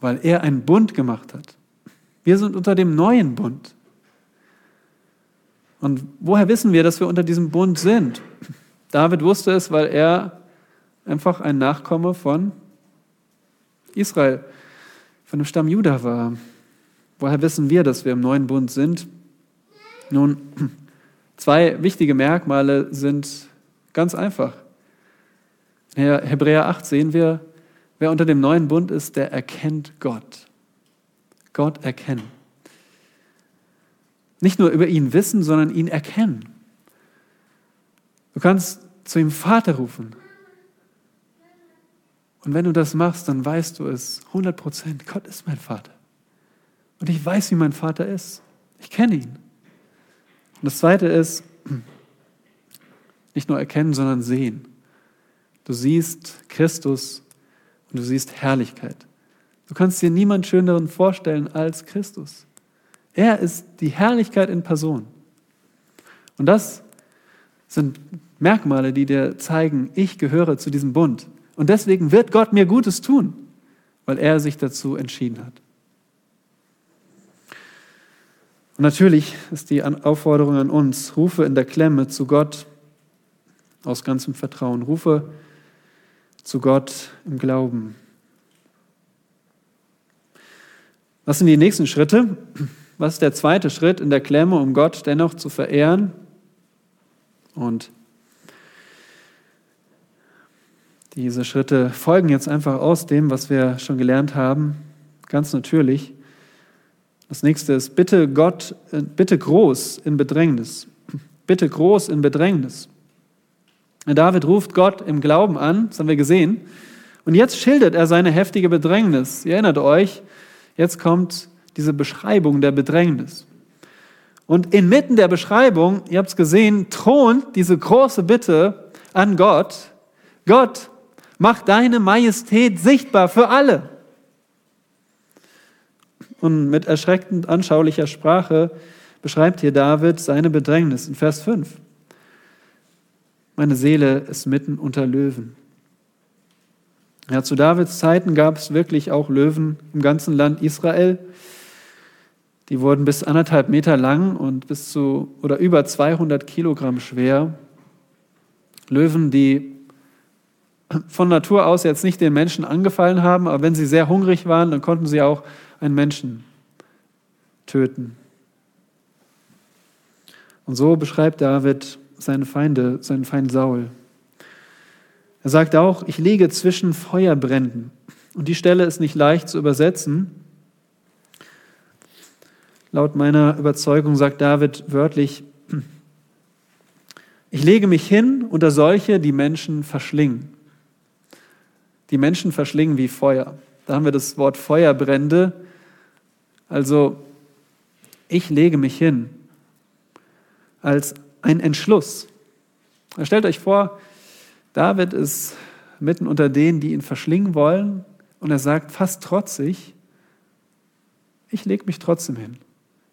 weil er einen Bund gemacht hat. Wir sind unter dem neuen Bund. Und woher wissen wir, dass wir unter diesem Bund sind? David wusste es, weil er einfach ein Nachkomme von Israel, von dem Stamm Juda war. Woher wissen wir, dass wir im neuen Bund sind? Nun, zwei wichtige Merkmale sind ganz einfach. In Hebräer 8 sehen wir, Wer unter dem neuen Bund ist, der erkennt Gott. Gott erkennen. Nicht nur über ihn wissen, sondern ihn erkennen. Du kannst zu ihm Vater rufen. Und wenn du das machst, dann weißt du es 100 Prozent. Gott ist mein Vater. Und ich weiß, wie mein Vater ist. Ich kenne ihn. Und das Zweite ist, nicht nur erkennen, sondern sehen. Du siehst Christus und du siehst Herrlichkeit. Du kannst dir niemand Schöneren vorstellen als Christus. Er ist die Herrlichkeit in Person. Und das sind Merkmale, die dir zeigen, ich gehöre zu diesem Bund. Und deswegen wird Gott mir Gutes tun, weil er sich dazu entschieden hat. Und natürlich ist die Aufforderung an uns, rufe in der Klemme zu Gott aus ganzem Vertrauen, rufe zu Gott im Glauben. Was sind die nächsten Schritte? Was ist der zweite Schritt in der Klemme, um Gott dennoch zu verehren? Und diese Schritte folgen jetzt einfach aus dem, was wir schon gelernt haben, ganz natürlich. Das nächste ist, bitte Gott, äh, bitte groß in Bedrängnis. Bitte groß in Bedrängnis. David ruft Gott im Glauben an, das haben wir gesehen. Und jetzt schildert er seine heftige Bedrängnis. Ihr erinnert euch, jetzt kommt diese Beschreibung der Bedrängnis. Und inmitten der Beschreibung, ihr habt es gesehen, thront diese große Bitte an Gott. Gott, mach deine Majestät sichtbar für alle und mit erschreckend anschaulicher Sprache beschreibt hier David seine Bedrängnis in Vers 5. Meine Seele ist mitten unter Löwen. Ja, zu Davids Zeiten gab es wirklich auch Löwen im ganzen Land Israel. Die wurden bis anderthalb Meter lang und bis zu oder über 200 Kilogramm schwer. Löwen, die von Natur aus jetzt nicht den Menschen angefallen haben, aber wenn sie sehr hungrig waren, dann konnten sie auch einen Menschen töten. Und so beschreibt David seine Feinde, seinen Feind Saul. Er sagt auch, ich liege zwischen Feuerbränden. Und die Stelle ist nicht leicht zu übersetzen. Laut meiner Überzeugung sagt David wörtlich, *clears throat* ich lege mich hin unter solche, die Menschen verschlingen. Die Menschen verschlingen wie Feuer. Da haben wir das Wort Feuerbrände. Also ich lege mich hin als ein Entschluss. Stellt euch vor, David ist mitten unter denen, die ihn verschlingen wollen, und er sagt fast trotzig, ich lege mich trotzdem hin.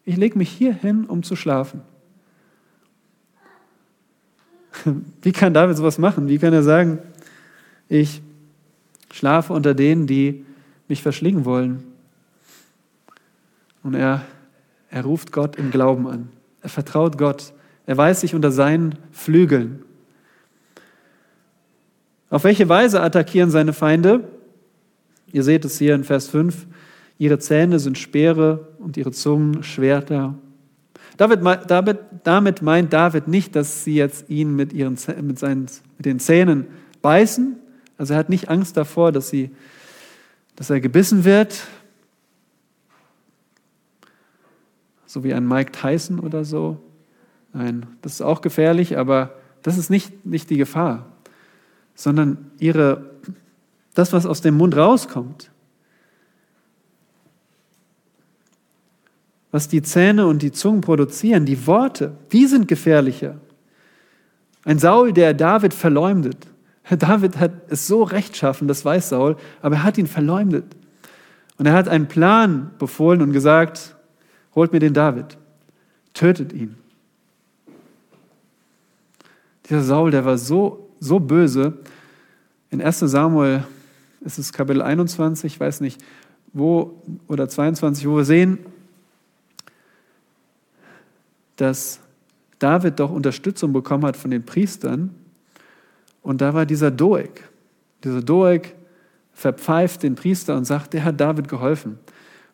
Ich lege mich hier hin, um zu schlafen. *laughs* Wie kann David sowas machen? Wie kann er sagen, ich schlafe unter denen, die mich verschlingen wollen? Und er, er ruft Gott im Glauben an. Er vertraut Gott. Er weiß sich unter seinen Flügeln. Auf welche Weise attackieren seine Feinde? Ihr seht es hier in Vers 5. Ihre Zähne sind Speere und ihre Zungen Schwerter. David, David, damit meint David nicht, dass sie jetzt ihn mit, ihren, mit, seinen, mit den Zähnen beißen. Also er hat nicht Angst davor, dass, sie, dass er gebissen wird, so wie ein Mike Tyson oder so. Nein, das ist auch gefährlich, aber das ist nicht, nicht die Gefahr, sondern ihre, das, was aus dem Mund rauskommt, was die Zähne und die Zungen produzieren, die Worte, die sind gefährlicher. Ein Saul, der David verleumdet. David hat es so rechtschaffen, das weiß Saul, aber er hat ihn verleumdet. Und er hat einen Plan befohlen und gesagt, holt mir den David, tötet ihn. Dieser Saul, der war so, so böse. In 1 Samuel ist es Kapitel 21, ich weiß nicht, wo, oder 22, wo wir sehen, dass David doch Unterstützung bekommen hat von den Priestern. Und da war dieser Doeg. Dieser Doeg verpfeift den Priester und sagt, der hat David geholfen.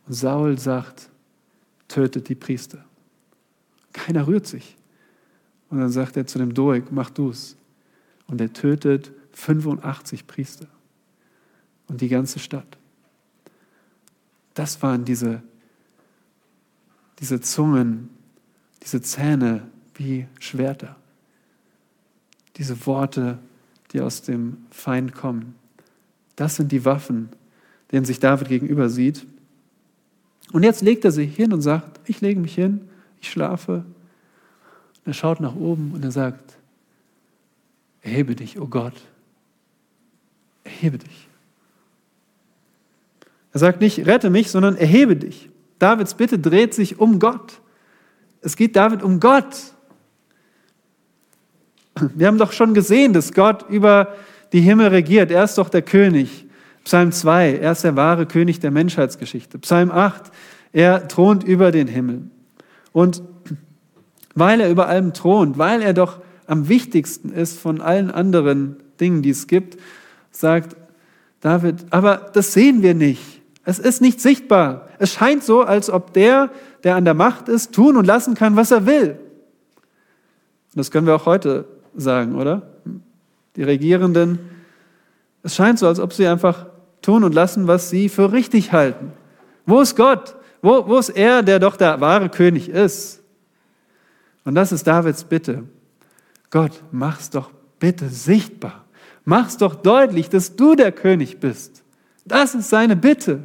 Und Saul sagt, tötet die Priester. Keiner rührt sich. Und dann sagt er zu dem Doeg, mach du's. Und er tötet 85 Priester und die ganze Stadt. Das waren diese, diese Zungen, diese Zähne wie Schwerter. Diese Worte, die aus dem Feind kommen. Das sind die Waffen, denen sich David gegenüber sieht. Und jetzt legt er sich hin und sagt, ich lege mich hin, ich schlafe. Und er schaut nach oben und er sagt, erhebe dich, o oh Gott, erhebe dich. Er sagt nicht, rette mich, sondern erhebe dich. Davids Bitte dreht sich um Gott. Es geht David um Gott. Wir haben doch schon gesehen, dass Gott über die Himmel regiert. Er ist doch der König. Psalm 2, er ist der wahre König der Menschheitsgeschichte. Psalm 8, er thront über den Himmel. Und weil er über allem thront, weil er doch am wichtigsten ist von allen anderen Dingen, die es gibt, sagt David, aber das sehen wir nicht. Es ist nicht sichtbar. Es scheint so, als ob der, der an der Macht ist, tun und lassen kann, was er will. Und das können wir auch heute sagen, oder? Die Regierenden, es scheint so, als ob sie einfach tun und lassen, was sie für richtig halten. Wo ist Gott? Wo, wo ist er, der doch der wahre König ist? Und das ist Davids Bitte. Gott, mach's doch bitte sichtbar. Mach's doch deutlich, dass du der König bist. Das ist seine Bitte.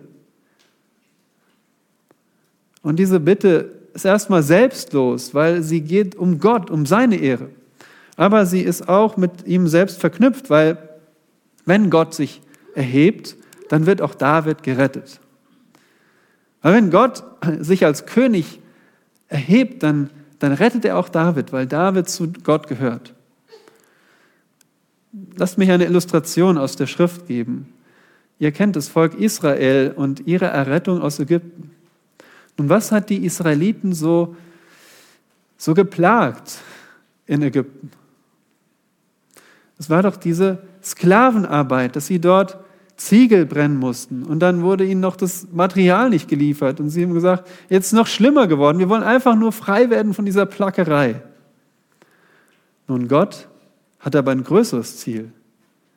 Und diese Bitte ist erstmal selbstlos, weil sie geht um Gott, um seine Ehre. Aber sie ist auch mit ihm selbst verknüpft, weil wenn Gott sich erhebt, dann wird auch David gerettet. Weil wenn Gott sich als König erhebt, dann, dann rettet er auch David, weil David zu Gott gehört. Lasst mich eine Illustration aus der Schrift geben. Ihr kennt das Volk Israel und ihre Errettung aus Ägypten. Und was hat die Israeliten so, so geplagt in Ägypten? Es war doch diese Sklavenarbeit, dass sie dort Ziegel brennen mussten. Und dann wurde ihnen noch das Material nicht geliefert. Und sie haben gesagt, jetzt ist noch schlimmer geworden. Wir wollen einfach nur frei werden von dieser Plackerei. Nun, Gott hat aber ein größeres Ziel.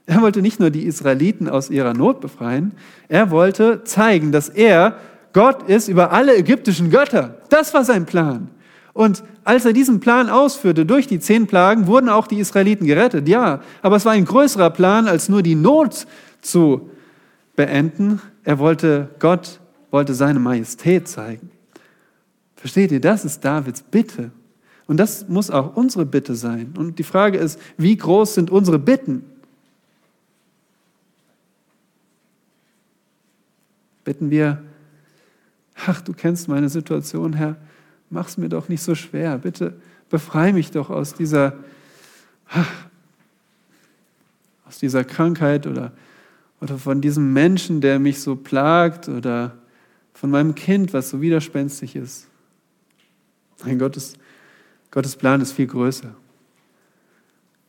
Er wollte nicht nur die Israeliten aus ihrer Not befreien, er wollte zeigen, dass er Gott ist über alle ägyptischen Götter. Das war sein Plan. Und als er diesen Plan ausführte durch die zehn Plagen, wurden auch die Israeliten gerettet, ja. Aber es war ein größerer Plan, als nur die Not zu beenden. Er wollte, Gott wollte seine Majestät zeigen. Versteht ihr, das ist Davids Bitte. Und das muss auch unsere Bitte sein. Und die Frage ist, wie groß sind unsere Bitten? Bitten wir ach, du kennst meine Situation, Herr, mach's mir doch nicht so schwer. Bitte befreie mich doch aus dieser, ach, aus dieser Krankheit oder, oder von diesem Menschen, der mich so plagt oder von meinem Kind, was so widerspenstig ist. Nein, Gottes, Gottes Plan ist viel größer.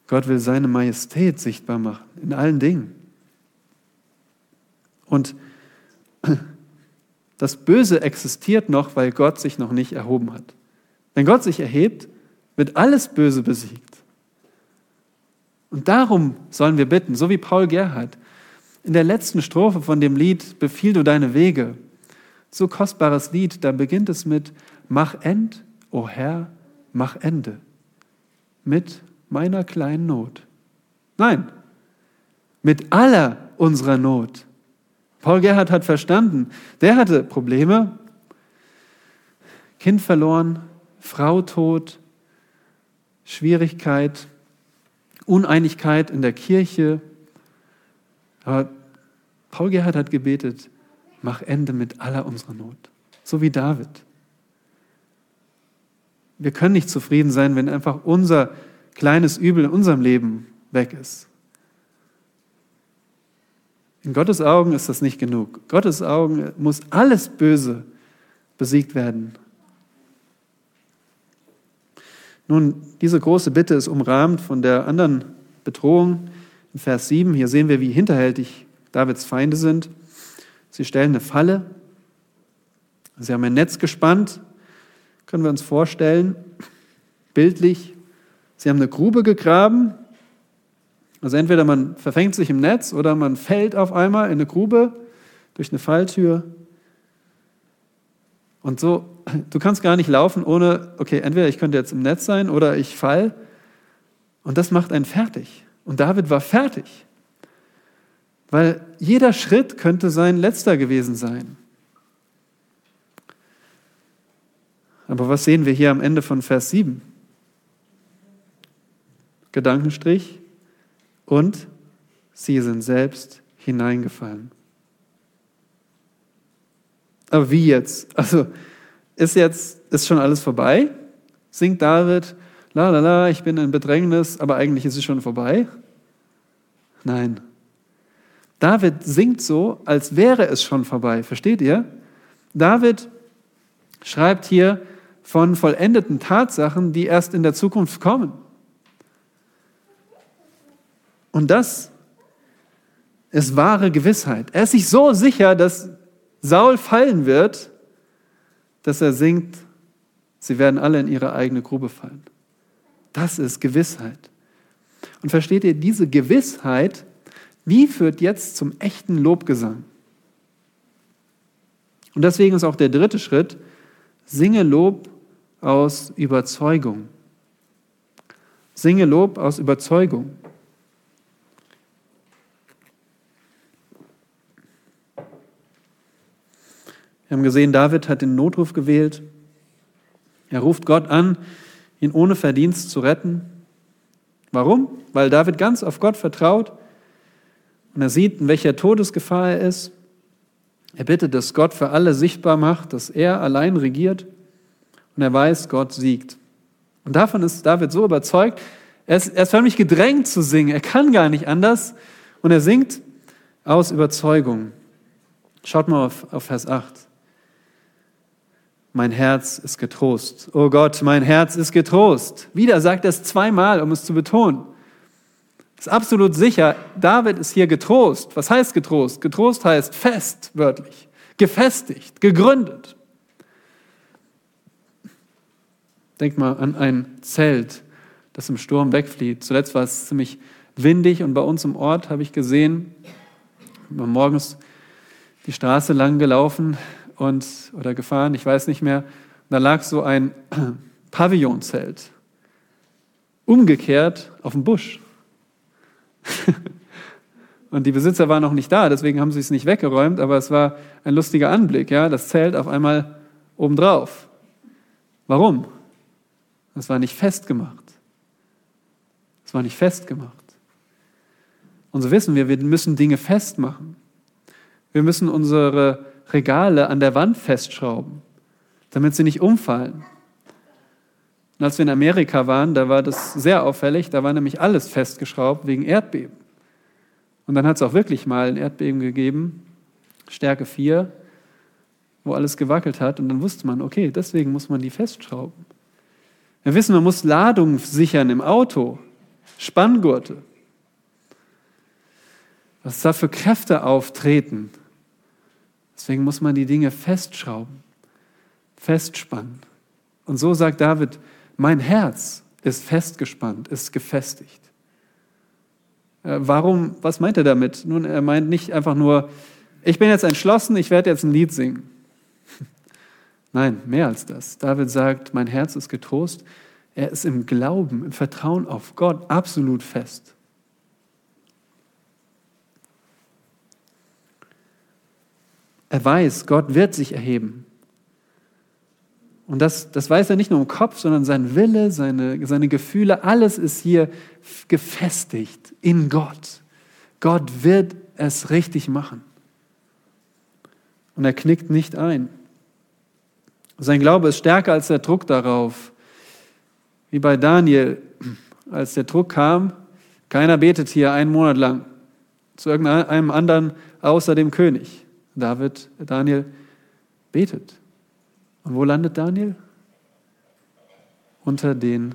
Gott will seine Majestät sichtbar machen in allen Dingen. Und *clears throat* das Böse existiert noch, weil Gott sich noch nicht erhoben hat. Wenn Gott sich erhebt, wird alles Böse besiegt. Und darum sollen wir bitten, so wie Paul Gerhard. In der letzten Strophe von dem Lied Befiehl du deine Wege. So kostbares Lied, da beginnt es mit Mach End, o Herr, mach Ende. Mit meiner kleinen Not. Nein, mit aller unserer Not. Paul Gerhard hat verstanden, der hatte Probleme. Kind verloren, Frau tot, Schwierigkeit, Uneinigkeit in der Kirche. Aber Paul Gerhard hat gebetet, mach Ende mit aller unserer Not. So wie David. Wir können nicht zufrieden sein, wenn einfach unser kleines Übel in unserem Leben weg ist. In Gottes Augen ist das nicht genug. Gottes Augen muss alles Böse besiegt werden. Nun, diese große Bitte ist umrahmt von der anderen Bedrohung in Vers 7. Hier sehen wir, wie hinterhältig Davids Feinde sind. Sie stellen eine Falle. Sie haben ein Netz gespannt. Können wir uns vorstellen, bildlich. Sie haben eine Grube gegraben also entweder man verfängt sich im Netz oder man fällt auf einmal in eine Grube durch eine Falltür. Und so, du kannst gar nicht laufen ohne, okay, entweder ich könnte jetzt im Netz sein oder ich fall. Und das macht einen fertig. Und David war fertig. Weil jeder Schritt könnte sein letzter gewesen sein. Aber was sehen wir hier am Ende von Vers 7? Gedankenstrich und sie sind selbst hineingefallen. Aber wie jetzt? Also ist jetzt, ist schon alles vorbei? Singt David, la la la, ich bin in Bedrängnis, aber eigentlich ist es schon vorbei? Nein. David singt so, als wäre es schon vorbei. Versteht ihr? David schreibt hier von vollendeten Tatsachen, die erst in der Zukunft kommen. Und das ist wahre Gewissheit. Er ist sich so sicher, dass Saul fallen wird, dass er singt, sie werden alle in ihre eigene Grube fallen. Das ist Gewissheit. Und versteht ihr, diese Gewissheit, die führt jetzt zum echten Lobgesang. Und deswegen ist auch der dritte Schritt, singe Lob aus Überzeugung. Singe Lob aus Überzeugung. Wir haben gesehen, David hat den Notruf gewählt. Er ruft Gott an, ihn ohne Verdienst zu retten. Warum? Weil David ganz auf Gott vertraut und er sieht, in welcher Todesgefahr er ist. Er bittet, dass Gott für alle sichtbar macht, dass er allein regiert und er weiß, Gott siegt. Und davon ist David so überzeugt, er ist, er ist förmlich gedrängt zu singen. Er kann gar nicht anders und er singt aus Überzeugung. Schaut mal auf, auf Vers 8 mein Herz ist getrost. Oh Gott, mein Herz ist getrost. Wieder sagt er es zweimal, um es zu betonen. Ist absolut sicher, David ist hier getrost. Was heißt getrost? Getrost heißt fest, wörtlich. Gefestigt, gegründet. Denk mal an ein Zelt, das im Sturm wegflieht. Zuletzt war es ziemlich windig und bei uns im Ort habe ich gesehen, morgens die Straße lang gelaufen, und, oder gefahren, ich weiß nicht mehr. Da lag so ein *clears throat* Pavillonzelt, umgekehrt auf dem Busch. *laughs* und die Besitzer waren noch nicht da, deswegen haben sie es nicht weggeräumt, aber es war ein lustiger Anblick, ja, das Zelt auf einmal obendrauf. Warum? Es war nicht festgemacht. Es war nicht festgemacht. Und so wissen wir, wir müssen Dinge festmachen. Wir müssen unsere Regale an der Wand festschrauben, damit sie nicht umfallen. Und als wir in Amerika waren, da war das sehr auffällig, da war nämlich alles festgeschraubt wegen Erdbeben. Und dann hat es auch wirklich mal ein Erdbeben gegeben, Stärke 4, wo alles gewackelt hat. Und dann wusste man, okay, deswegen muss man die festschrauben. Wir wissen, man muss Ladung sichern im Auto, Spanngurte. Was da für Kräfte auftreten, Deswegen muss man die Dinge festschrauben, festspannen. Und so sagt David, mein Herz ist festgespannt, ist gefestigt. Äh, warum, was meint er damit? Nun, er meint nicht einfach nur, ich bin jetzt entschlossen, ich werde jetzt ein Lied singen. *laughs* Nein, mehr als das. David sagt, mein Herz ist getrost. Er ist im Glauben, im Vertrauen auf Gott absolut fest. Er weiß, Gott wird sich erheben. Und das, das weiß er nicht nur im Kopf, sondern sein Wille, seine, seine Gefühle, alles ist hier gefestigt in Gott. Gott wird es richtig machen. Und er knickt nicht ein. Sein Glaube ist stärker als der Druck darauf. Wie bei Daniel, als der Druck kam, keiner betet hier einen Monat lang zu irgendeinem anderen außer dem König. David, Daniel betet. Und wo landet Daniel? Unter den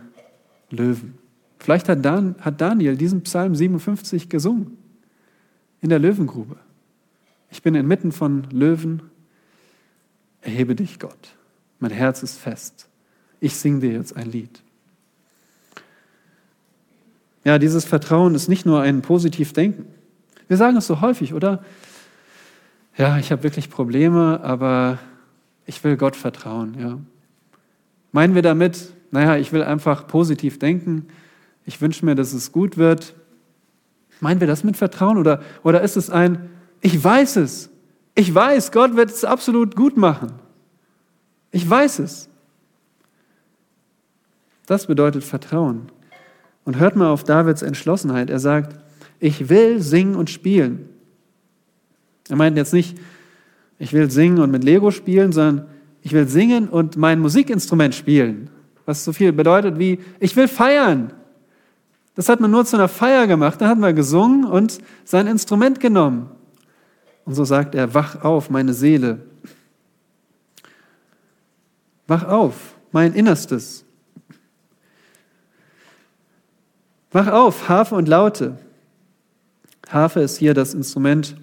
Löwen. Vielleicht hat, Dan, hat Daniel diesen Psalm 57 gesungen. In der Löwengrube. Ich bin inmitten von Löwen. Erhebe dich, Gott. Mein Herz ist fest. Ich singe dir jetzt ein Lied. Ja, dieses Vertrauen ist nicht nur ein positiv Denken. Wir sagen es so häufig, oder? Ja, ich habe wirklich Probleme, aber ich will Gott vertrauen. Ja. Meinen wir damit, naja, ich will einfach positiv denken, ich wünsche mir, dass es gut wird. Meinen wir das mit Vertrauen oder, oder ist es ein, ich weiß es, ich weiß, Gott wird es absolut gut machen. Ich weiß es. Das bedeutet Vertrauen. Und hört mal auf Davids Entschlossenheit. Er sagt, ich will singen und spielen. Er meint jetzt nicht, ich will singen und mit Lego spielen, sondern ich will singen und mein Musikinstrument spielen. Was so viel bedeutet wie, ich will feiern. Das hat man nur zu einer Feier gemacht. Da hat man gesungen und sein Instrument genommen. Und so sagt er, wach auf, meine Seele. Wach auf, mein Innerstes. Wach auf, Harfe und Laute. Harfe ist hier das Instrument,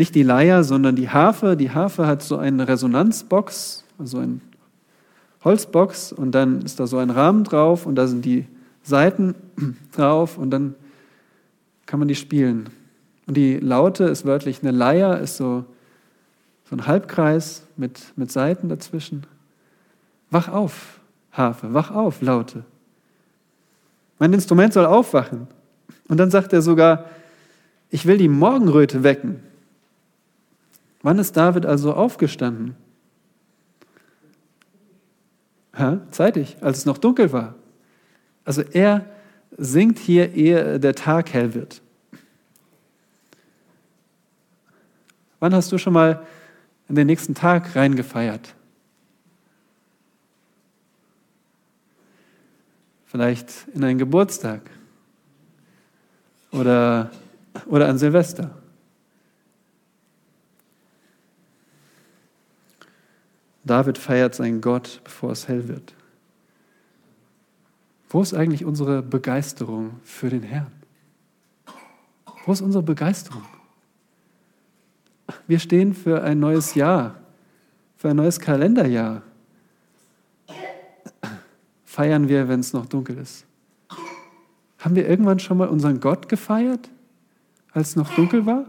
nicht die Leier, sondern die Harfe. Die Harfe hat so eine Resonanzbox, also eine Holzbox, und dann ist da so ein Rahmen drauf und da sind die Saiten *clears throat* drauf und dann kann man die spielen. Und die Laute ist wörtlich eine Leier, ist so, so ein Halbkreis mit, mit Saiten dazwischen. Wach auf, Harfe, wach auf, Laute. Mein Instrument soll aufwachen. Und dann sagt er sogar, ich will die Morgenröte wecken. Wann ist David also aufgestanden? Ha? Zeitig, als es noch dunkel war. Also er singt hier, ehe der Tag hell wird. Wann hast du schon mal in den nächsten Tag reingefeiert? Vielleicht in einen Geburtstag oder, oder an Silvester. David feiert seinen Gott, bevor es hell wird. Wo ist eigentlich unsere Begeisterung für den Herrn? Wo ist unsere Begeisterung? Wir stehen für ein neues Jahr, für ein neues Kalenderjahr. Feiern wir, wenn es noch dunkel ist. Haben wir irgendwann schon mal unseren Gott gefeiert, als es noch dunkel war?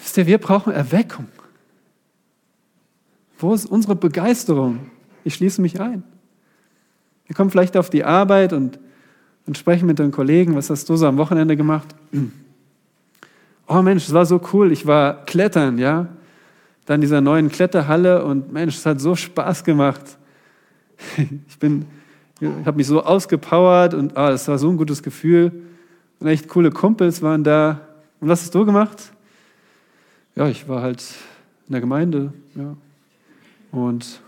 Wisst ihr, wir brauchen Erweckung. Wo ist unsere Begeisterung? Ich schließe mich ein. Wir kommen vielleicht auf die Arbeit und, und sprechen mit den Kollegen, was hast du so am Wochenende gemacht? *clears throat* Oh Mensch, es war so cool, ich war klettern, ja. Dann dieser neuen Kletterhalle und Mensch, es hat so Spaß gemacht. *laughs* Ich bin, ich habe mich so ausgepowert und ah, das war so ein gutes Gefühl. Und echt coole Kumpels waren da. Und was hast du gemacht? Ja, ich war halt in der Gemeinde, ja. Und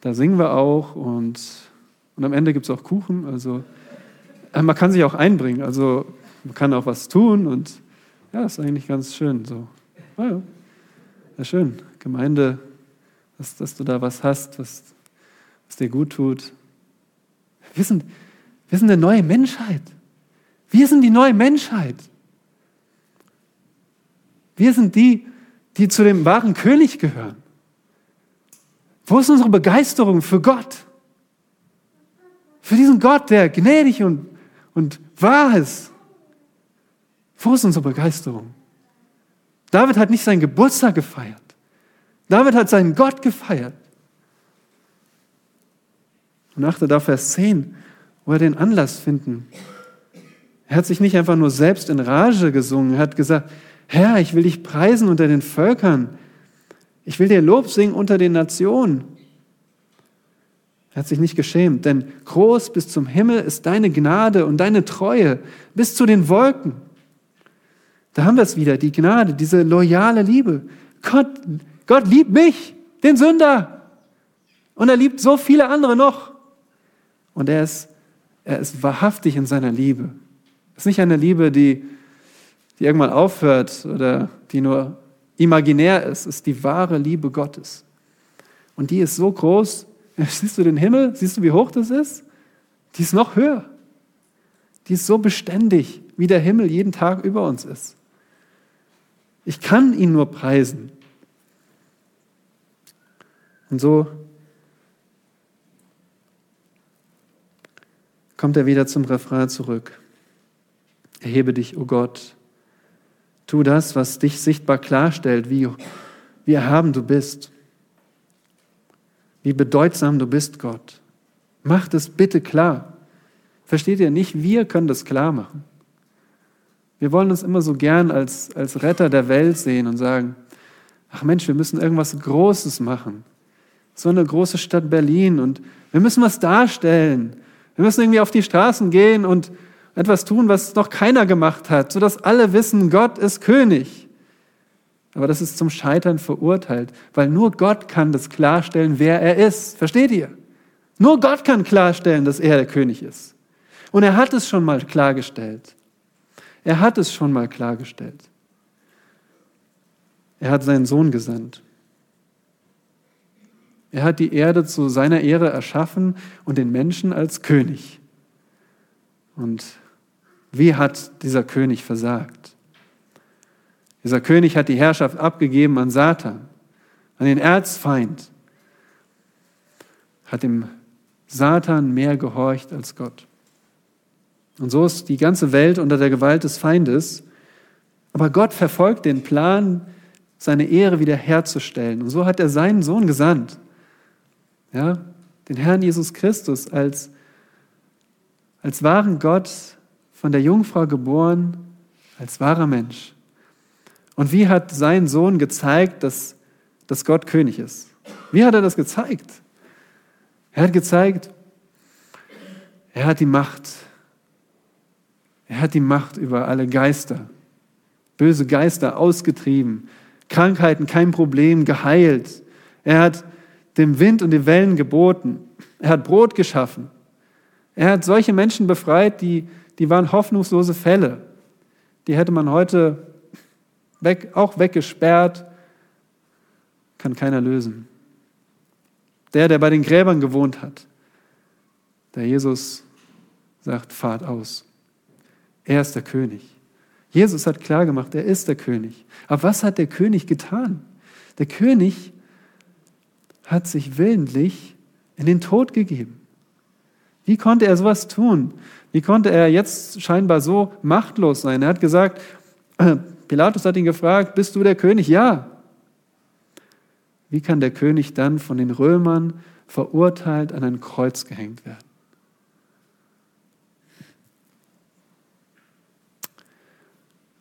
da singen wir auch und, und am Ende gibt es auch Kuchen. Also äh, man kann sich auch einbringen, also man kann auch was tun und ja, ist eigentlich ganz schön. So. Ah, ja, ja, schön. Gemeinde, dass, dass du da was hast, was, was dir gut tut. Wir sind, wir sind eine neue Menschheit. Wir sind die neue Menschheit. Wir sind die, die zu dem wahren König gehören. Wo ist unsere Begeisterung für Gott? Für diesen Gott, der gnädig und, und wahr ist. Wo ist unsere Begeisterung? David hat nicht seinen Geburtstag gefeiert. David hat seinen Gott gefeiert. Und achte da Vers 10, wo er den Anlass finden. Er hat sich nicht einfach nur selbst in Rage gesungen, er hat gesagt, Herr, ich will dich preisen unter den Völkern. Ich will dir Lob singen unter den Nationen. Er hat sich nicht geschämt, denn groß bis zum Himmel ist deine Gnade und deine Treue bis zu den Wolken. Da haben wir es wieder, die Gnade, diese loyale Liebe. Gott, Gott liebt mich, den Sünder. Und er liebt so viele andere noch. Und er ist, er ist wahrhaftig in seiner Liebe. Es ist nicht eine Liebe, die die irgendwann aufhört oder die nur imaginär ist, ist die wahre Liebe Gottes. Und die ist so groß. *laughs* Siehst du den Himmel? Siehst du, wie hoch das ist? Die ist noch höher. Die ist so beständig, wie der Himmel jeden Tag über uns ist. Ich kann ihn nur preisen. Und so kommt er wieder zum Refrain zurück. Erhebe dich, o oh Gott, Tu das, was dich sichtbar klarstellt, wie, wie erhaben du bist, wie bedeutsam du bist, Gott. Mach das bitte klar. Versteht ihr nicht? Wir können das klar machen. Wir wollen uns immer so gern als, als Retter der Welt sehen und sagen, ach Mensch, wir müssen irgendwas Großes machen. So eine große Stadt Berlin und wir müssen was darstellen. Wir müssen irgendwie auf die Straßen gehen und, etwas tun, was noch keiner gemacht hat, sodass alle wissen, Gott ist König. Aber das ist zum Scheitern verurteilt, weil nur Gott kann das klarstellen, wer er ist. Versteht ihr? Nur Gott kann klarstellen, dass er der König ist. Und er hat es schon mal klargestellt. Er hat es schon mal klargestellt. Er hat seinen Sohn gesandt. Er hat die Erde zu seiner Ehre erschaffen und den Menschen als König. Und wie hat dieser König versagt? Dieser König hat die Herrschaft abgegeben an Satan, an den Erzfeind, hat dem Satan mehr gehorcht als Gott. Und so ist die ganze Welt unter der Gewalt des Feindes. Aber Gott verfolgt den Plan, seine Ehre wiederherzustellen. Und so hat er seinen Sohn gesandt. Ja, den Herrn Jesus Christus als, als wahren Gott von der Jungfrau geboren, als wahrer Mensch. Und wie hat sein Sohn gezeigt, dass, dass Gott König ist? Wie hat er das gezeigt? Er hat gezeigt, er hat die Macht. Er hat die Macht über alle Geister, böse Geister ausgetrieben, Krankheiten kein Problem, geheilt. Er hat dem Wind und den Wellen geboten. Er hat Brot geschaffen. Er hat solche Menschen befreit, die, die waren hoffnungslose Fälle. Die hätte man heute weg, auch weggesperrt, kann keiner lösen. Der, der bei den Gräbern gewohnt hat, der Jesus sagt, fahrt aus. Er ist der König. Jesus hat klargemacht, er ist der König. Aber was hat der König getan? Der König hat sich willentlich in den Tod gegeben. Wie konnte er sowas tun? Wie konnte er jetzt scheinbar so machtlos sein? Er hat gesagt, *clears throat* Pilatus hat ihn gefragt, bist du der König? Ja. Wie kann der König dann von den Römern verurteilt an ein Kreuz gehängt werden?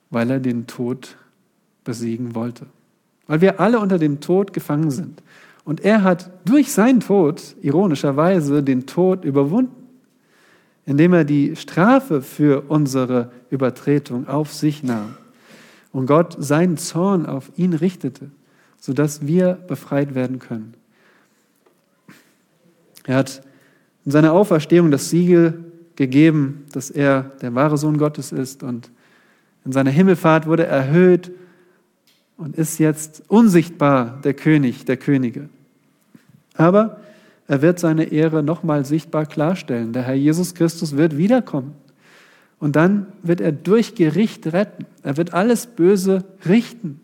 Weil er den Tod besiegen wollte. Weil wir alle unter dem Tod gefangen sind. Und er hat durch seinen Tod, ironischerweise, den Tod überwunden, indem er die Strafe für unsere Übertretung auf sich nahm und Gott seinen Zorn auf ihn richtete, sodass wir befreit werden können. Er hat in seiner Auferstehung das Siegel gegeben, dass er der wahre Sohn Gottes ist und in seiner Himmelfahrt wurde er erhöht und ist jetzt unsichtbar der König der Könige. Aber er wird seine Ehre nochmal sichtbar klarstellen. Der Herr Jesus Christus wird wiederkommen. Und dann wird er durch Gericht retten. Er wird alles Böse richten.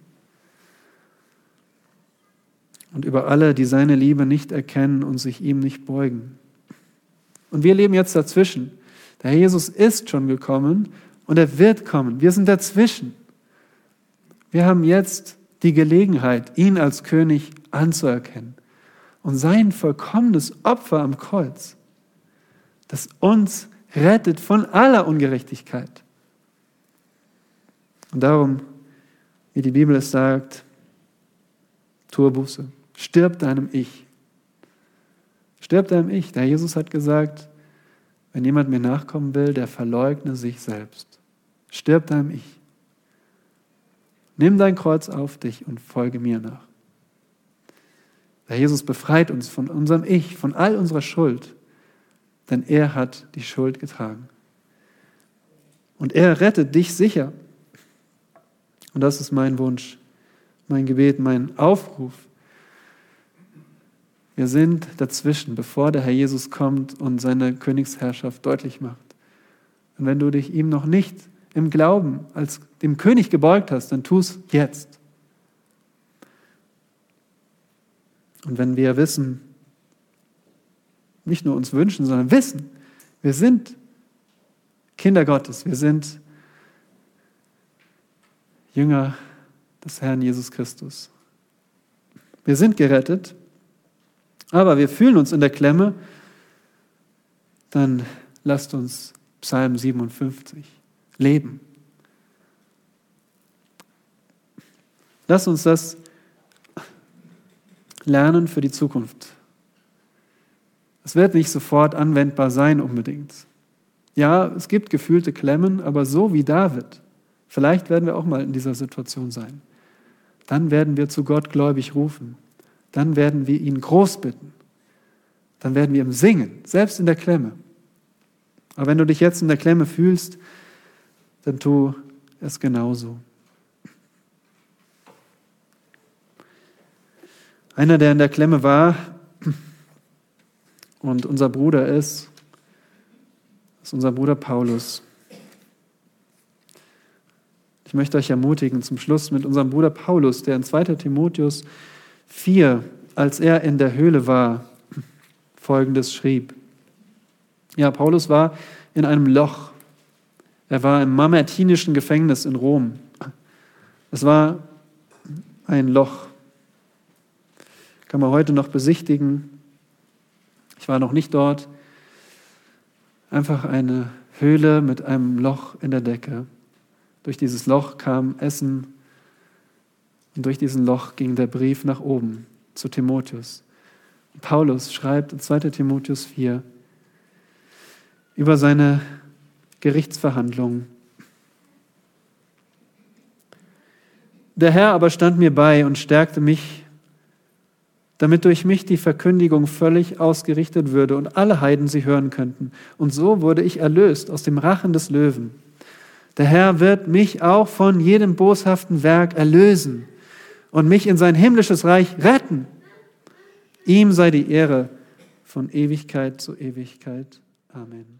Und über alle, die seine Liebe nicht erkennen und sich ihm nicht beugen. Und wir leben jetzt dazwischen. Der Herr Jesus ist schon gekommen und er wird kommen. Wir sind dazwischen. Wir haben jetzt die Gelegenheit, ihn als König anzuerkennen und sein vollkommenes Opfer am Kreuz, das uns rettet von aller Ungerechtigkeit. Und darum, wie die Bibel es sagt, tue Buße, stirb deinem Ich. Stirb deinem Ich. Der Jesus hat gesagt, wenn jemand mir nachkommen will, der verleugne sich selbst. Stirb deinem Ich. Nimm dein Kreuz auf dich und folge mir nach. Der Jesus befreit uns von unserem Ich, von all unserer Schuld denn er hat die Schuld getragen. Und er rettet dich sicher. Und das ist mein Wunsch, mein Gebet, mein Aufruf. Wir sind dazwischen, bevor der Herr Jesus kommt und seine Königsherrschaft deutlich macht. Und wenn du dich ihm noch nicht im Glauben als dem König gebeugt hast, dann tu es jetzt. Und wenn wir wissen, nicht nur uns wünschen, sondern wissen, wir sind Kinder Gottes, wir sind Jünger des Herrn Jesus Christus. Wir sind gerettet, aber wir fühlen uns in der Klemme, dann lasst uns Psalm 57 leben. Lasst uns das lernen für die Zukunft. Es wird nicht sofort anwendbar sein unbedingt. Ja, es gibt gefühlte Klemmen, aber so wie David, vielleicht werden wir auch mal in dieser Situation sein. Dann werden wir zu Gott gläubig rufen. Dann werden wir ihn groß bitten. Dann werden wir ihm singen, selbst in der Klemme. Aber wenn du dich jetzt in der Klemme fühlst, dann tu es genauso. Einer, der in der Klemme war und unser Bruder ist, ist unser Bruder Paulus. Ich möchte euch ermutigen, zum Schluss mit unserem Bruder Paulus, der in 2 Timotheus 4, als er in der Höhle war, folgendes schrieb. Ja, Paulus war in einem Loch. Er war im mamertinischen Gefängnis in Rom. Es war ein Loch. Kann man heute noch besichtigen. Ich war noch nicht dort. Einfach eine Höhle mit einem Loch in der Decke. Durch dieses Loch kam Essen und durch diesen Loch ging der Brief nach oben zu Timotheus. Paulus schreibt in 2 Timotheus 4 über seine Gerichtsverhandlungen. Der Herr aber stand mir bei und stärkte mich damit durch mich die Verkündigung völlig ausgerichtet würde und alle Heiden sie hören könnten. Und so wurde ich erlöst aus dem Rachen des Löwen. Der Herr wird mich auch von jedem boshaften Werk erlösen und mich in sein himmlisches Reich retten. Ihm sei die Ehre von Ewigkeit zu Ewigkeit. Amen.